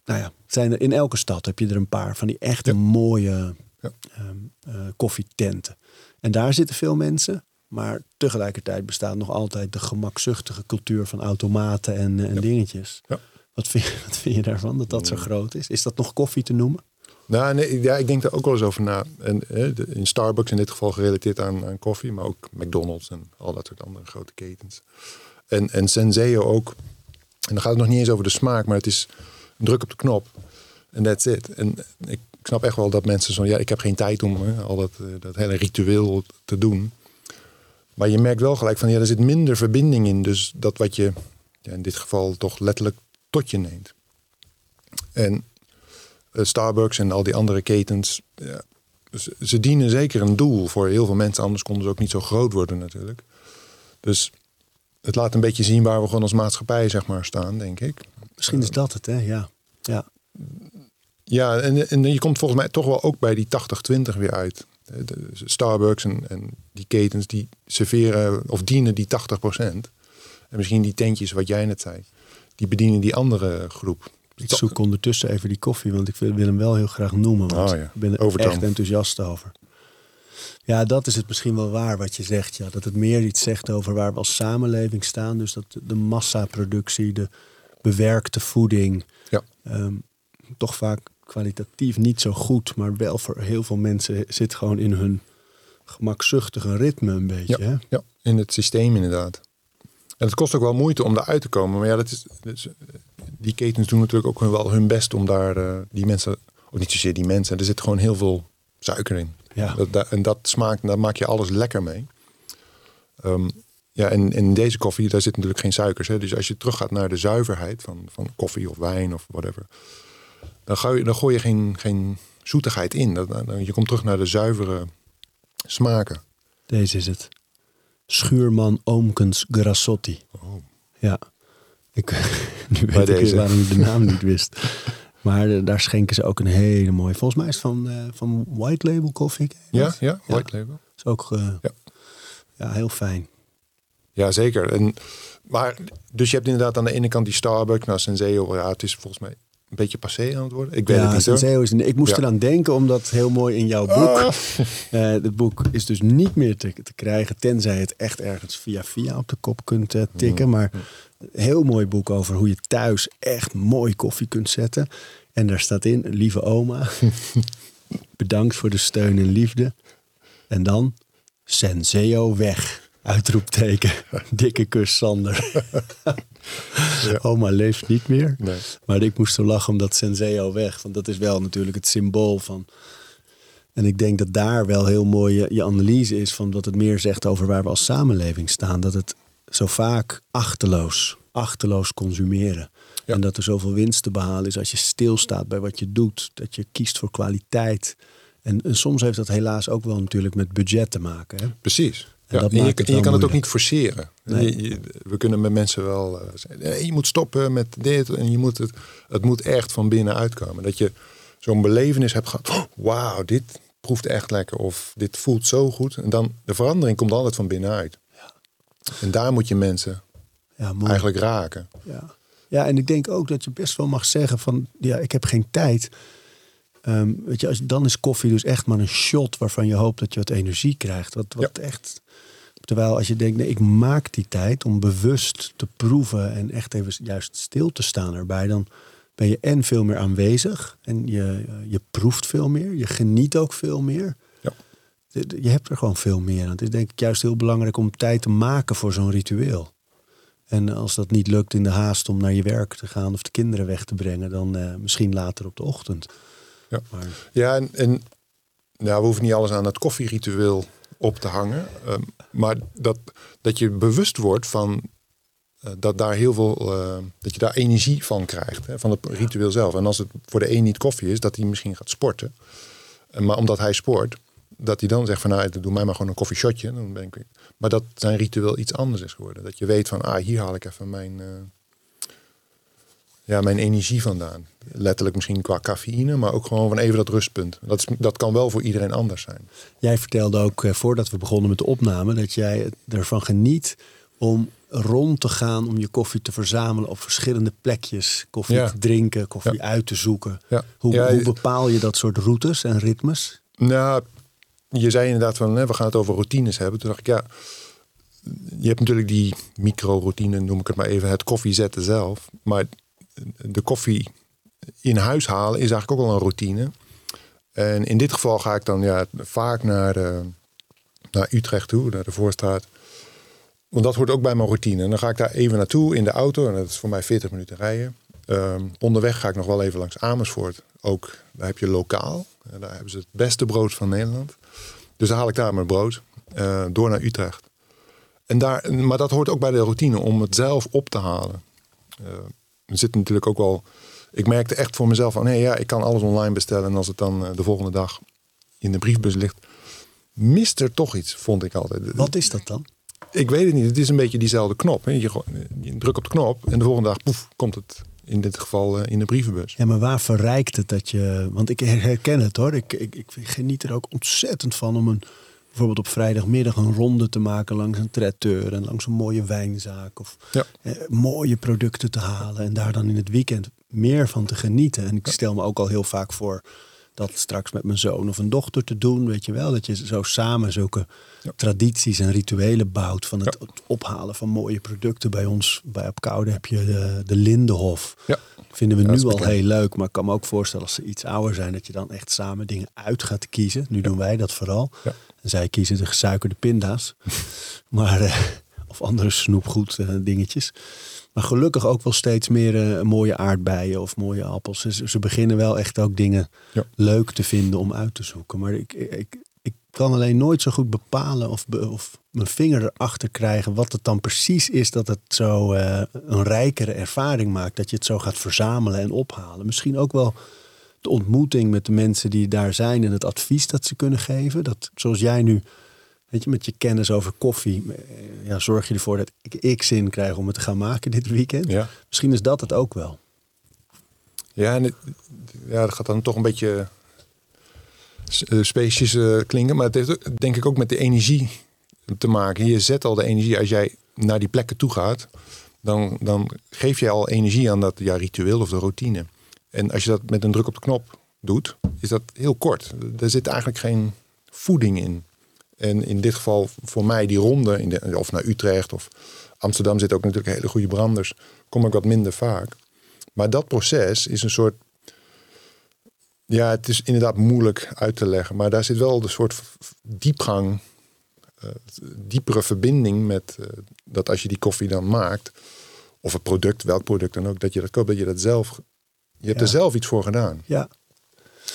Speaker 2: nou ja, zijn er, in elke stad heb je er een paar van die echte
Speaker 4: Ja.
Speaker 2: mooie ehm, eh, koffietenten. En daar zitten veel mensen. Maar tegelijkertijd bestaat nog altijd de gemakzuchtige cultuur van automaten en, en
Speaker 4: Ja.
Speaker 2: dingetjes.
Speaker 4: Ja.
Speaker 2: Wat, vind, je- wat vind je daarvan dat dat zo groot is? Is dat nog koffie te noemen?
Speaker 4: Nou, nee, ja, ik denk daar ook wel eens over na. En, in Starbucks in dit geval gerelateerd aan, aan koffie, maar ook McDonald's en al dat soort andere grote ketens. En, en Senseo ook. En dan gaat het nog niet eens over de smaak, maar het is een druk op de knop. En that's it. En ik snap echt wel dat mensen zo, ja, ik heb geen tijd om hè, al dat, eh, dat hele ritueel te doen. Maar je merkt wel gelijk van, ja, er zit minder verbinding in. Dus dat wat je ja, in dit geval toch letterlijk tot je neemt. En eh, Starbucks en al die andere ketens, ja, ze, ze dienen zeker een doel voor heel veel mensen. Anders konden ze ook niet zo groot worden natuurlijk. Dus het laat een beetje zien waar we gewoon als maatschappij zeg maar staan, denk ik.
Speaker 2: Misschien is dat het, hè? Ja. ja.
Speaker 4: Ja, en, en je komt volgens mij toch wel ook bij die 80-20 weer uit. De- Starbucks en, en die ketens die serveren of dienen die 80%. En misschien die tentjes wat jij net zei, die bedienen die andere groep.
Speaker 2: Ik zoek ondertussen even die koffie, want ik wil, wil hem wel heel graag noemen. Want
Speaker 4: Oh ja,
Speaker 2: ik ben er echt enthousiast over. Ja, dat is het misschien wel waar wat je zegt. Ja. Dat het meer iets zegt over waar we als samenleving staan. Dus dat de massaproductie, de bewerkte voeding,
Speaker 4: Ja.
Speaker 2: ehm, toch vaak kwalitatief niet zo goed, maar wel voor heel veel mensen zit gewoon in hun gemakzuchtige ritme een beetje. hè?
Speaker 4: Ja, in het systeem inderdaad. En het kost ook wel moeite om daaruit te komen. Maar ja, dat is, dat is- die ketens doen natuurlijk ook wel hun best om daar eh, die mensen, of niet zozeer die mensen, er zit gewoon heel veel suiker in.
Speaker 2: Ja.
Speaker 4: Dat, dat- en dat smaakt, daar maak je alles lekker mee. Ehm, ja, en in deze koffie, daar zit natuurlijk geen suikers. Hè? Dus als je teruggaat naar de zuiverheid van, van koffie of wijn of whatever, dan, ga je, dan gooi je geen, geen zoetigheid in. Dat, dan, je komt terug naar de zuivere smaken.
Speaker 2: Deze is het. Schuurman Oomkens Grassotti. Ja. Ik, nu weet ik weer waarom ik de naam niet wist. Maar eh, daar schenken ze ook een hele mooie. Volgens mij is het van, eh, van White Label Coffee.
Speaker 4: Ja, ja, white label.
Speaker 2: Is ook eh,
Speaker 4: Ja.
Speaker 2: ja. heel fijn.
Speaker 4: Ja, zeker. En, maar, dus je hebt inderdaad aan de ene kant die Starbucks, nou Senseo, ja, het is volgens mij een beetje passé aan het worden. Ik weet het niet.
Speaker 2: Senseo is een, ik moest
Speaker 4: Ja.
Speaker 2: eraan denken, omdat heel mooi in jouw boek.
Speaker 4: Ah.
Speaker 2: Eh, het boek is dus niet meer te, te krijgen, tenzij je het echt ergens via via op de kop kunt eh, tikken. Maar een heel mooi boek over hoe je thuis echt mooi koffie kunt zetten. En daar staat in, lieve oma, bedankt voor de steun en liefde. En dan, Senseo weg. Uitroepteken. Dikke kus, Sander. Oma leeft niet meer.
Speaker 4: Nee.
Speaker 2: Maar ik moest zo lachen omdat Senseo weg. Want dat is wel natuurlijk het symbool van... En ik denk dat daar wel heel mooi je, je analyse is... van wat het meer zegt over waar we als samenleving staan. Dat het zo vaak achterloos, achterloos consumeren.
Speaker 4: Ja.
Speaker 2: En dat er zoveel winst te behalen is als je stilstaat bij wat je doet. Dat je kiest voor kwaliteit. En, en soms heeft dat helaas ook wel natuurlijk met budget te maken. Hè?
Speaker 4: Precies.
Speaker 2: En
Speaker 4: Ja, en je,
Speaker 2: maakt het
Speaker 4: en je
Speaker 2: wel
Speaker 4: kan het ook niet forceren.
Speaker 2: Nee.
Speaker 4: Je- je- we kunnen met mensen wel eh, zeggen, je moet stoppen met dit. En je moet het, het moet echt van binnen uitkomen. Dat je zo'n belevenis hebt gehad. "Oh, Wauw, dit proeft echt lekker. Of dit voelt zo goed. En dan, de verandering komt altijd van binnenuit. En daar moet je mensen
Speaker 2: Ja,
Speaker 4: eigenlijk raken.
Speaker 2: Ja. ja, en ik denk ook dat je best wel mag zeggen van... ja, ik heb geen tijd. Ehm, weet je, als, dan is koffie dus echt maar een shot... waarvan je hoopt dat je wat energie krijgt. Wat, wat echt... Terwijl als je denkt, nee, ik maak die tijd om bewust te proeven... en echt even juist stil te staan erbij... dan ben je en veel meer aanwezig... en je, je proeft veel meer, je geniet ook veel meer...
Speaker 4: Ja.
Speaker 2: Je hebt er gewoon veel meer aan. Het is denk ik juist heel belangrijk om tijd te maken voor zo'n ritueel. En als dat niet lukt in de haast om naar je werk te gaan of de kinderen weg te brengen, dan eh, misschien later op de ochtend.
Speaker 4: Ja. Ja, en, en nou, we hoeven niet alles aan het koffieritueel op te hangen. ehm, maar dat, dat je bewust wordt van eh, dat daar heel veel, eh, dat je daar energie van krijgt, hè, van het ritueel zelf. En als het voor de een niet koffie is, dat hij misschien gaat sporten. En maar omdat hij sport, dat hij dan zegt van nou, doe mij maar gewoon een koffieshotje. Dan ben ik, maar dat zijn ritueel iets anders is geworden. Dat je weet van, ah, hier haal ik even mijn, eh, ja, mijn energie vandaan. Letterlijk misschien qua cafeïne, maar ook gewoon van even dat rustpunt. Dat, is, dat kan wel voor iedereen anders zijn.
Speaker 2: jij vertelde ook eh, voordat we begonnen met de opname dat jij ervan geniet om rond te gaan om je koffie te verzamelen op verschillende plekjes. Koffie
Speaker 4: Ja.
Speaker 2: te drinken, koffie
Speaker 4: Ja.
Speaker 2: uit te zoeken.
Speaker 4: Ja.
Speaker 2: Hoe, bepaal je dat soort routes en ritmes?
Speaker 4: Nou, je zei inderdaad van, hè, we gaan het over routines hebben. Toen dacht ik, ja, je hebt natuurlijk die micro-routine, noem ik het maar even, het koffie zetten zelf. Maar de koffie in huis halen is eigenlijk ook al een routine. En in dit geval ga ik dan ja, vaak naar, eh, naar Utrecht toe, naar de Voorstraat. Want dat hoort ook bij mijn routine. Dan ga ik daar even naartoe in de auto. En dat is voor mij 40 minuten rijden. Ehm, onderweg ga ik nog wel even langs Amersfoort. Ook daar heb je lokaal. Daar hebben ze het beste brood van Nederland. Dus dan haal ik daar mijn brood. eh, door naar Utrecht. En daar, maar dat hoort ook bij de routine om het zelf op te halen. Eh, er zit natuurlijk ook wel. Ik merkte echt voor mezelf van, hé, ja, ik kan alles online bestellen. En als het dan eh, de volgende dag in de briefbus ligt, mist er toch iets, vond ik altijd.
Speaker 2: Wat is dat dan?
Speaker 4: Ik weet het niet. Het is een beetje diezelfde knop. Hè. Je, je drukt op de knop en de volgende dag poef, komt het in dit geval eh, in de brievenbus.
Speaker 2: Ja, maar waar verrijkt het dat je... Want ik herken het hoor. Ik, ik, ik geniet er ook ontzettend van om een, bijvoorbeeld op vrijdagmiddag een ronde te maken langs een traiteur en langs een mooie wijnzaak. Of
Speaker 4: Ja.
Speaker 2: eh, mooie producten te halen en daar dan in het weekend meer van te genieten. En ik stel me ook al heel vaak voor dat straks met mijn zoon of een dochter te doen. Weet je wel, dat je zo samen zulke
Speaker 4: Ja.
Speaker 2: tradities en rituelen bouwt van het ophalen van mooie producten. Bij ons, bij Op Koude heb je de, de Lindenhof.
Speaker 4: Ja.
Speaker 2: Vinden we
Speaker 4: Ja,
Speaker 2: nu al
Speaker 4: bekend.
Speaker 2: heel leuk, maar ik kan me ook voorstellen als ze iets ouder zijn, dat je dan echt samen dingen uit gaat kiezen. Nu doen wij dat vooral. Zij kiezen de gesuikerde pinda's. maar, eh, of andere snoepgoed eh, dingetjes. Maar gelukkig ook wel steeds meer eh, mooie aardbeien of mooie appels. Ze, ze beginnen wel echt ook dingen
Speaker 4: Ja.
Speaker 2: leuk te vinden om uit te zoeken. Maar ik, ik, ik kan alleen nooit zo goed bepalen of, be- of mijn vinger erachter krijgen wat het dan precies is dat het zo een rijkere ervaring maakt. Dat je het zo gaat verzamelen en ophalen. Misschien ook wel de ontmoeting met de mensen die daar zijn en het advies dat ze kunnen geven. Dat zoals jij nu, weet je, met je kennis over koffie, eh, ja, zorg je ervoor dat ik, ik zin krijg om het te gaan maken dit weekend.
Speaker 4: Ja.
Speaker 2: Misschien is dat het ook wel.
Speaker 4: Ja, en het, ja, dat gaat dan toch een beetje eh, species eh, klinken. Maar het heeft denk ik ook met de energie te maken. Je zet al de energie. Als jij naar die plekken toe gaat, dan, dan geef je al energie aan dat ja, ritueel of de routine. En als je dat met een druk op de knop doet, is dat heel kort. Er zit eigenlijk geen voeding in. En in dit geval voor mij die ronde, in de, of naar Utrecht of Amsterdam zit ook natuurlijk hele goede branders. Kom ik wat minder vaak. Maar dat proces is een soort. Ja, het is inderdaad moeilijk uit te leggen. Maar daar zit wel de soort diepgang, eh, diepere verbinding met eh, dat als je die koffie dan maakt, of het product, welk product dan ook, dat je dat koopt, dat je dat zelf. Je hebt
Speaker 2: Ja.
Speaker 4: er zelf iets voor gedaan.
Speaker 2: Ja,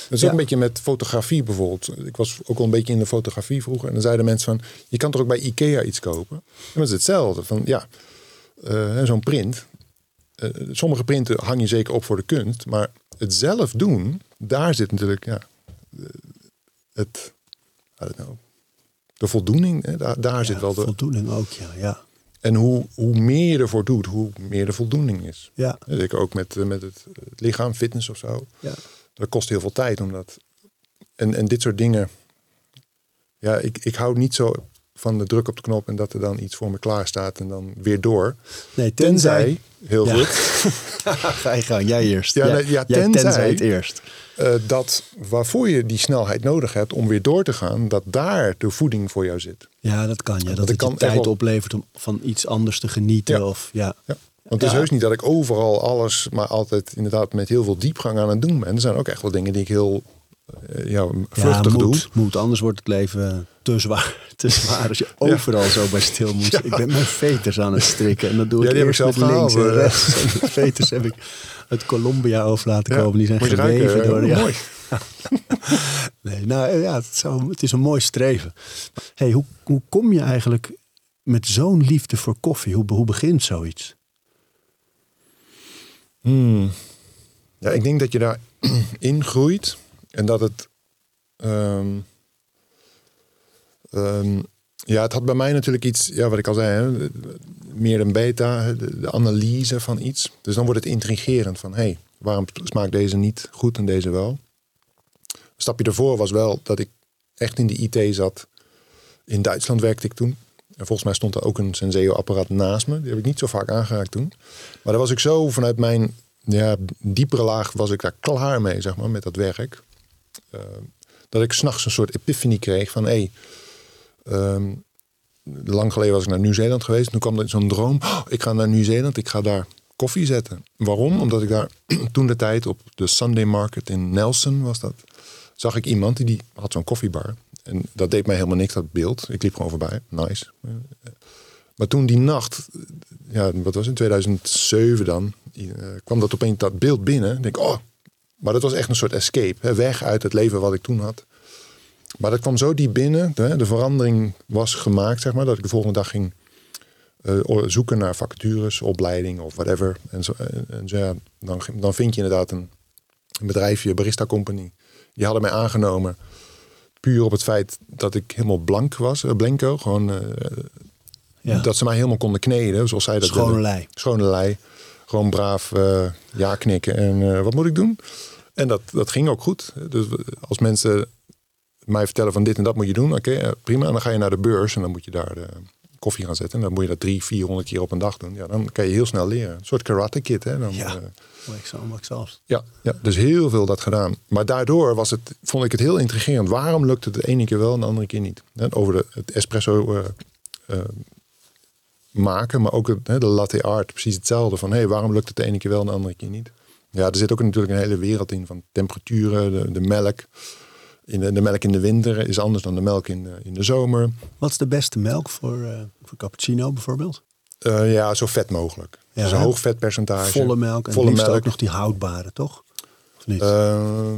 Speaker 4: Dat is ook een beetje met fotografie bijvoorbeeld. Ik was ook al een beetje in de fotografie vroeger. En dan zeiden mensen van, je kan toch ook bij Ikea iets kopen? En dat is hetzelfde. Van, ja, eh, zo'n print. eh, sommige printen hang je zeker op voor de kunst. Maar het zelf doen, daar zit natuurlijk ja, eh, het, I don't know, de voldoening. Hè, daar daar zit wel de...
Speaker 2: voldoening ook, ja. ja.
Speaker 4: En hoe, hoe meer je ervoor doet, hoe meer de voldoening is.
Speaker 2: Ja,
Speaker 4: Zeker ook met, met het, het lichaam, fitness of zo.
Speaker 2: ja.
Speaker 4: Dat kost heel veel tijd omdat. En, en dit soort dingen. Ja, ik, ik hou niet zo van de druk op de knop en dat er dan iets voor me klaar staat en dan weer door.
Speaker 2: Nee,
Speaker 4: Tenzij,
Speaker 2: tenzij...
Speaker 4: heel
Speaker 2: Ja.
Speaker 4: goed,
Speaker 2: Ga je gang, jij eerst.
Speaker 4: Ja, ja,
Speaker 2: jij
Speaker 4: tenzij-
Speaker 2: het eerst.
Speaker 4: Eh, dat waarvoor je die snelheid nodig hebt om weer door te gaan, dat daar de voeding voor jou zit.
Speaker 2: Ja, dat kan. Ja. Dat het
Speaker 4: kan
Speaker 2: je tijd
Speaker 4: wel-
Speaker 2: oplevert om van iets anders te genieten.
Speaker 4: Ja.
Speaker 2: Of, ja.
Speaker 4: Ja. Want het is heus niet dat ik overal alles, maar altijd inderdaad met heel veel diepgang aan het doen ben. Er zijn ook echt wel dingen die ik heel ja, vluchtig
Speaker 2: ja,
Speaker 4: doe.
Speaker 2: moet, moet. Anders wordt het leven te zwaar, te zwaar als je overal zo bij stil moet. Ik ben mijn veters aan het strikken. En dat doe
Speaker 4: Ja,
Speaker 2: ik
Speaker 4: die heb
Speaker 2: eerst
Speaker 4: ik
Speaker 2: met
Speaker 4: zelf
Speaker 2: links en
Speaker 4: eh.
Speaker 2: rechts. En veters heb ik uit Colombia over laten
Speaker 4: Ja,
Speaker 2: komen. Die zijn geweven
Speaker 4: eh,
Speaker 2: door... Ja.
Speaker 4: Mooi.
Speaker 2: Nee, nou ja, het, zou, het is een mooi streven. Hey, hoe, hoe kom je eigenlijk met zo'n liefde voor koffie? Hoe, hoe begint zoiets?
Speaker 4: Hmm. Ja, ik denk dat je daar ingroeit en dat het. ehm, ehm, ja, het had bij mij natuurlijk iets, ja, wat ik al zei, meer een beta, de, de analyse van iets. Dus dan wordt het intrigerend van, hé, hey, waarom smaakt deze niet goed en deze wel? Een stapje daarvoor was wel dat ik echt in de IT zat. In Duitsland werkte ik toen. En volgens mij stond er ook een Senseo-apparaat naast me. Die heb ik niet zo vaak aangeraakt toen. Maar daar was ik zo vanuit mijn ja, diepere laag was ik daar klaar mee, zeg maar, met dat werk. Eh, dat ik s'nachts een soort epiphany kreeg van, hé, ehm, lang geleden was ik naar Nieuw-Zeeland geweest. Toen kwam er zo'n droom, "Oh, ik ga naar Nieuw-Zeeland, ik ga daar koffie zetten. Waarom? Omdat ik daar toen de tijd op de Sunday Market in Nelson was dat, zag ik iemand die, die had zo'n koffiebar. En dat deed mij helemaal niks, dat beeld. Ik liep gewoon voorbij, nice. Maar toen die nacht, ja, wat was het, 2007 dan, eh, kwam dat opeens dat beeld binnen. Denk, oh, maar dat was echt een soort escape. Hè, weg uit het leven wat ik toen had. Maar dat kwam zo diep binnen. De, de verandering was gemaakt, zeg maar, dat ik de volgende dag ging eh, zoeken naar vacatures, opleiding of whatever. En, zo, en, en zo, ja, dan, dan vind je inderdaad een, een bedrijfje, Barista Company. Die hadden mij aangenomen puur op het feit dat ik helemaal blank was, eh, blanco. Gewoon eh,
Speaker 2: Ja.
Speaker 4: dat ze mij helemaal konden kneden, zoals zij dat
Speaker 2: Schone
Speaker 4: willen.
Speaker 2: lei.
Speaker 4: Schone lei. Gewoon braaf eh, ja knikken. En eh, wat moet ik doen? En dat, dat ging ook goed. Dus als mensen mij vertellen van dit en dat moet je doen. Oké, eh, prima. En dan ga je naar de beurs en dan moet je daar de koffie gaan zetten. En dan moet je dat drie, vierhonderd keer op een dag doen. Ja, dan kan je heel snel leren. Een soort karate kid. Hè? Dan,
Speaker 2: Ja. Maar ik zal maar ik zelfs.
Speaker 4: ja, ja, dus heel veel dat gedaan. Maar daardoor was het, vond ik het heel intrigerend. Waarom lukt het de ene keer wel en de andere keer niet? En over de, het espresso maken, maar ook het, hè, de latte art, precies hetzelfde. Van hey, waarom lukt het de ene keer wel en de andere keer niet? Ja, er zit ook natuurlijk een hele wereld in van temperaturen, de, de melk. In de, de, melk in de winter is anders dan de melk in de, in de zomer.
Speaker 2: Wat is de beste melk voor, uh, voor cappuccino bijvoorbeeld?
Speaker 4: Uh, ja, zo vet mogelijk. Ja, dus een hoog vetpercentage.
Speaker 2: Volle melk en Volle melk. ook nog die houdbare, toch?
Speaker 4: Of niet? Uh,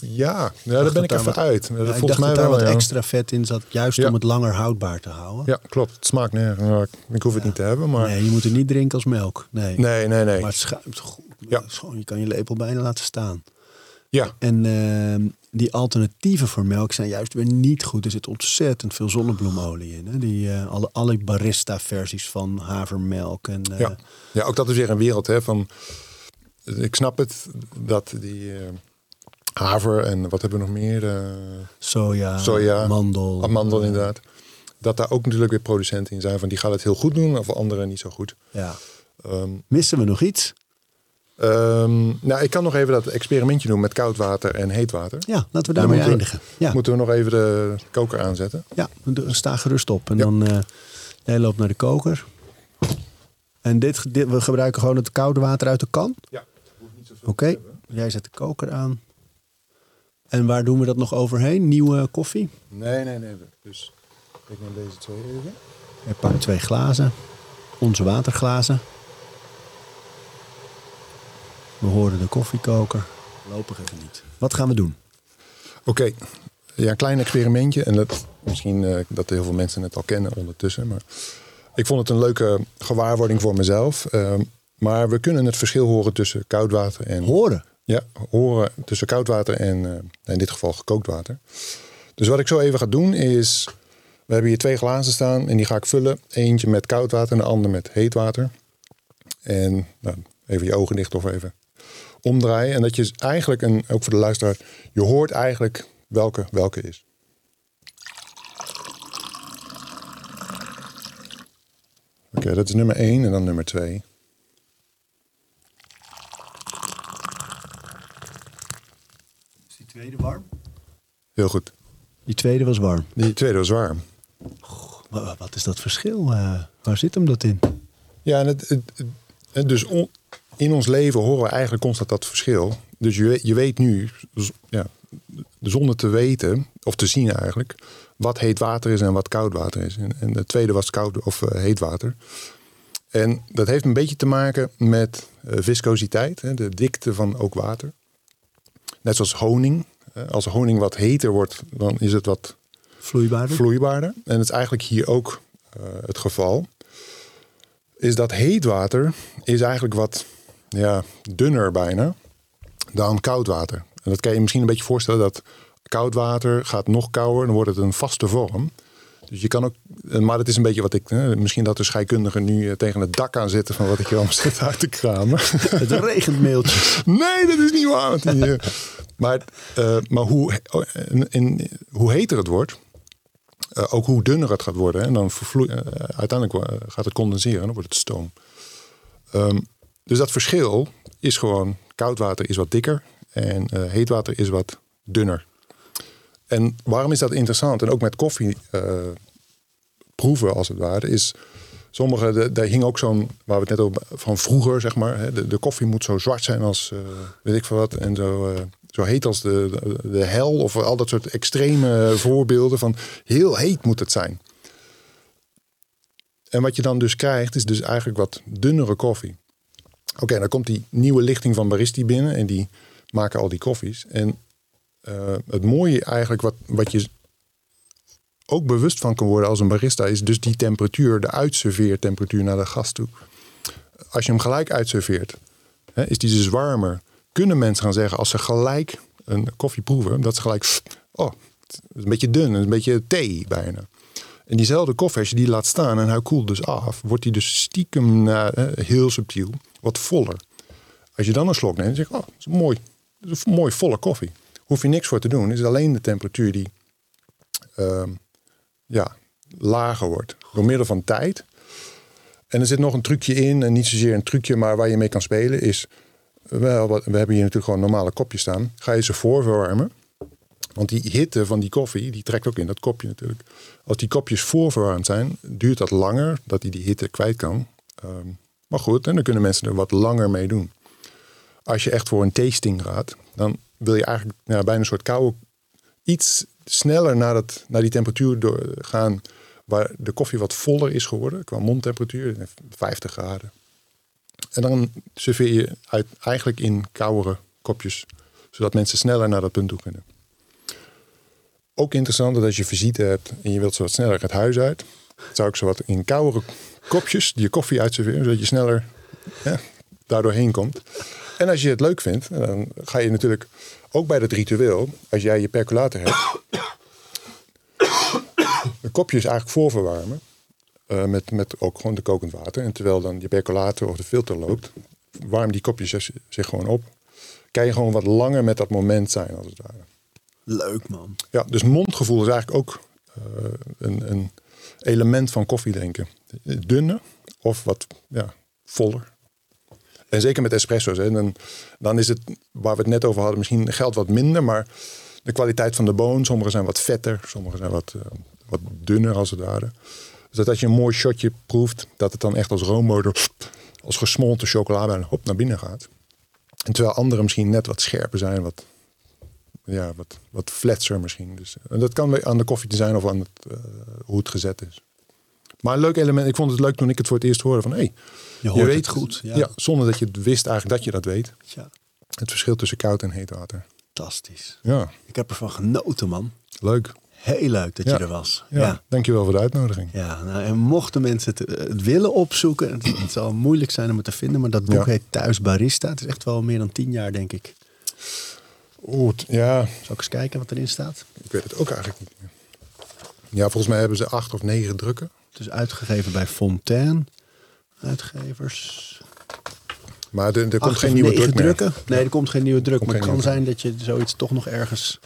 Speaker 4: ja, ja daar ben ik even uit.
Speaker 2: Ja, volgens mij wel wat extra vet in zat, juist om het langer houdbaar te houden.
Speaker 4: Ja, klopt. Het smaakt nergens. Ik hoef het niet te hebben. Maar...
Speaker 2: Nee, je moet het niet drinken als melk. Nee,
Speaker 4: nee, nee. nee.
Speaker 2: Maar het schuimt goed. Ja. Gewoon, je kan je lepel bijna laten staan.
Speaker 4: Ja.
Speaker 2: En uh, die alternatieven voor melk zijn juist weer niet goed. Er zit ontzettend veel zonnebloemolie in. Hè? Die, uh, alle, alle barista-versies van havermelk. En, uh,
Speaker 4: ja. ja, ook dat is weer een wereld hè, van... Ik snap het dat die haver en wat hebben we nog meer? Uh,
Speaker 2: soja,
Speaker 4: soja,
Speaker 2: mandel.
Speaker 4: Amandel inderdaad. Dat daar ook natuurlijk weer producenten in zijn van die gaan het heel goed doen of anderen niet zo goed.
Speaker 2: Ja. Um, Missen we nog iets?
Speaker 4: Um, nou, ik kan nog even dat experimentje doen met koud water en heet water.
Speaker 2: Ja, laten we daarmee eindigen. Ja.
Speaker 4: Moeten we nog even de koker aanzetten?
Speaker 2: Ja, sta gerust op. En dan uh, jij loopt naar de koker. En dit, dit, we gebruiken gewoon het koude water uit de kan?
Speaker 4: Ja.
Speaker 2: Oké, okay. jij zet de koker aan. En waar doen we dat nog overheen? Nieuwe koffie?
Speaker 4: Nee, nee, nee. Dus ik neem deze twee even.
Speaker 2: Ik pak twee glazen. Onze waterglazen. We horen de koffiekoker. Lopen even niet. Wat gaan we doen?
Speaker 4: Oké. Ja, een klein experimentje. En dat, misschien uh, dat heel veel mensen het al kennen ondertussen. Maar ik vond het een leuke gewaarwording voor mezelf. Uh, maar we kunnen het verschil horen tussen koud water en...
Speaker 2: Horen?
Speaker 4: Ja, horen tussen koud water en uh, in dit geval gekookt water. Dus wat ik zo even ga doen is... We hebben hier twee glazen staan en die ga ik vullen. Eentje met koud water en de ander met heet water. En nou, even je ogen dicht of even omdraaien. En dat je eigenlijk, en ook voor de luisteraar, je hoort eigenlijk welke welke is. Oké, dat is nummer 1 en dan nummer 2.
Speaker 2: Tweede warm?
Speaker 4: Heel goed.
Speaker 2: Die tweede was warm?
Speaker 4: Die tweede was warm.
Speaker 2: Goh, wat is dat verschil? Uh, waar zit hem dat in?
Speaker 4: Ja, en het, het, dus in ons leven horen we eigenlijk constant dat verschil. Dus je, je weet nu, ja, zonder te weten, of te zien eigenlijk, wat heet water is en wat koud water is. En, en de tweede was koud of uh, heet water. En dat heeft een beetje te maken met uh, viscositeit, hè, de dikte van ook water. Net zoals honing. Als honing wat heter wordt, dan is het wat
Speaker 2: vloeibaarder.
Speaker 4: vloeibaarder. En het is eigenlijk hier ook uh, het geval. Is dat heet water is eigenlijk wat ja, dunner bijna dan koud water. En dat kan je misschien een beetje voorstellen dat koud water gaat nog kouder, dan wordt het een vaste vorm. Dus je kan ook, maar het is een beetje wat ik, misschien dat de scheikundigen nu eh, tegen het dak aan zitten van wat ik hier allemaal zit uit te kramen.
Speaker 2: Het regent mailtjes.
Speaker 4: Nee, dat is niet waar. maar uh, maar hoe, in, in, hoe heter het wordt, uh, ook hoe dunner het gaat worden. En dan vervloeit, uh, uiteindelijk gaat het condenseren, dan wordt het stoom. Um, dus dat verschil is gewoon, koud water is wat dikker en heet water is wat dunner. En waarom is dat interessant? En ook met koffie uh, proeven, als het ware, is. Sommige, daar hing ook zo'n, waar we het net over van vroeger, zeg maar. Hè, de, de, koffie moet zo zwart zijn als, uh, weet ik veel wat. En zo, uh, zo heet als de, de, de, hel. Of al dat soort extreme voorbeelden van heel heet moet het zijn. En wat je dan dus krijgt, is dus eigenlijk wat dunnere koffie. Oké, dan komt die nieuwe lichting van Baristi binnen en die maken al die koffies. En uh, het mooie eigenlijk wat, wat je ook bewust van kan worden als een barista is dus die temperatuur, de uitserveertemperatuur naar de gast toe. Als je hem gelijk uitserveert, hè, is die dus warmer. Kunnen mensen gaan zeggen als ze gelijk een koffie proeven, dat ze gelijk, oh, het is een beetje dun, een beetje thee bijna. En diezelfde koffie, als je die laat staan en hij koelt dus af, wordt die dus stiekem uh, heel subtiel, wat voller. Als je dan een slok neemt, dan zeg je, oh, is mooi, is een mooi volle koffie hoef je niks voor te doen. Het is alleen de temperatuur die uh, ja, lager wordt door middel van tijd. En er zit nog een trucje in, en niet zozeer een trucje, maar waar je mee kan spelen is. Wel, we hebben hier natuurlijk gewoon normale kopjes staan. Ga je ze voorverwarmen. Want die hitte van die koffie, die trekt ook in dat kopje natuurlijk. Als die kopjes voorverwarmd zijn, duurt dat langer dat hij die hitte kwijt kan. Um, maar goed, en dan kunnen mensen er wat langer mee doen. als je echt voor een tasting gaat, dan wil je eigenlijk ja, bijna een soort koude, iets sneller naar, dat, naar die temperatuur door, gaan waar de koffie wat voller is geworden qua mondtemperatuur, 50 graden. En dan serveer je eigenlijk in koudere kopjes, zodat mensen sneller naar dat punt toe kunnen. Ook interessant dat als je visite hebt en je wilt zo wat sneller het huis uit, zou ik zo wat in koudere kopjes je koffie uitserveren, zodat je sneller ja, daardoor heen komt. En als je het leuk vindt, dan ga je natuurlijk ook bij dat ritueel, als jij je percolator hebt, de kopjes eigenlijk voorverwarmen. Uh, met, met ook gewoon de kokend water. En terwijl dan je percolator of de filter loopt, warm die kopjes zich gewoon op. Kan je gewoon wat langer met dat moment zijn als het ware.
Speaker 2: Leuk man.
Speaker 4: Ja, dus mondgevoel is eigenlijk ook uh, een, een element van koffiedrinken. Dunner of wat ja, voller. En zeker met espresso's. Hè, dan, dan is het, waar we het net over hadden, misschien geld wat minder. Maar de kwaliteit van de boon, sommige zijn wat vetter, sommige zijn wat, uh, wat dunner als het ware. Dus dat je een mooi shotje proeft, dat het dan echt als roommotor, als gesmolten chocolade hop naar binnen gaat. En terwijl andere misschien net wat scherper zijn, wat, ja, wat, wat fletser misschien. Dus, en dat kan aan de koffie te zijn of aan het, uh, hoe het gezet is. Maar een leuk element, ik vond het leuk toen ik het voor het eerst hoorde van hé, hey,
Speaker 2: je, je, weet het goed.
Speaker 4: Ja. ja. zonder dat je het wist eigenlijk dat je dat weet. Ja. Het verschil tussen koud en heet water.
Speaker 2: Fantastisch.
Speaker 4: Ja.
Speaker 2: Ik heb ervan genoten, man.
Speaker 4: Leuk.
Speaker 2: Heel leuk dat je er was.
Speaker 4: Ja, ja. dankjewel voor de uitnodiging.
Speaker 2: Ja, nou, en mochten mensen het, het willen opzoeken, het, het, zal moeilijk zijn om het te vinden, maar dat boek heet Thuis Barista. Het is echt wel meer dan tien jaar, denk ik.
Speaker 4: Oeh, ja.
Speaker 2: Zal ik eens kijken wat erin staat?
Speaker 4: Ik weet het ook eigenlijk niet meer. Ja, volgens mij hebben ze acht of negen drukken.
Speaker 2: Het is uitgegeven bij Fontaine. Uitgevers.
Speaker 4: Maar er, er komt geen nieuwe druk
Speaker 2: drukken? Nee, er komt geen nieuwe druk. maar het kan zijn dat je zoiets toch nog ergens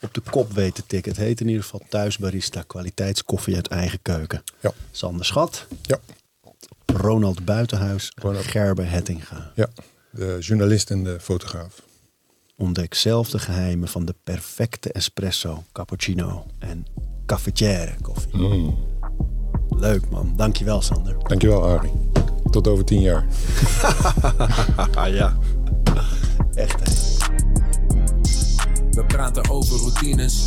Speaker 2: op de kop weet te tikken. Het heet in ieder geval Thuisbarista kwaliteitskoffie uit eigen keuken.
Speaker 4: Ja.
Speaker 2: Sander Schat.
Speaker 4: Ja.
Speaker 2: Ronald Buitenhuis. Ronald. Gerbe Hettinga.
Speaker 4: Ja, de journalist en de fotograaf.
Speaker 2: Ontdek zelf de geheimen van de perfecte espresso, cappuccino en cafetière koffie.
Speaker 4: Mm.
Speaker 2: Leuk man. Dankjewel Sander.
Speaker 4: Dankjewel Arie. Tot over tien jaar.
Speaker 2: ja. Echt hè.
Speaker 3: We praten over routines.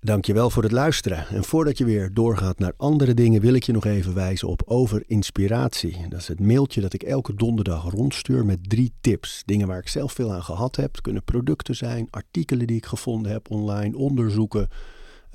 Speaker 2: Dankjewel voor het luisteren. En voordat je weer doorgaat naar andere dingen, wil ik je nog even wijzen op Over Inspiratie. Dat is het mailtje dat ik elke donderdag rondstuur met drie tips. Dingen waar ik zelf veel aan gehad heb. Het kunnen producten zijn, artikelen die ik gevonden heb online, onderzoeken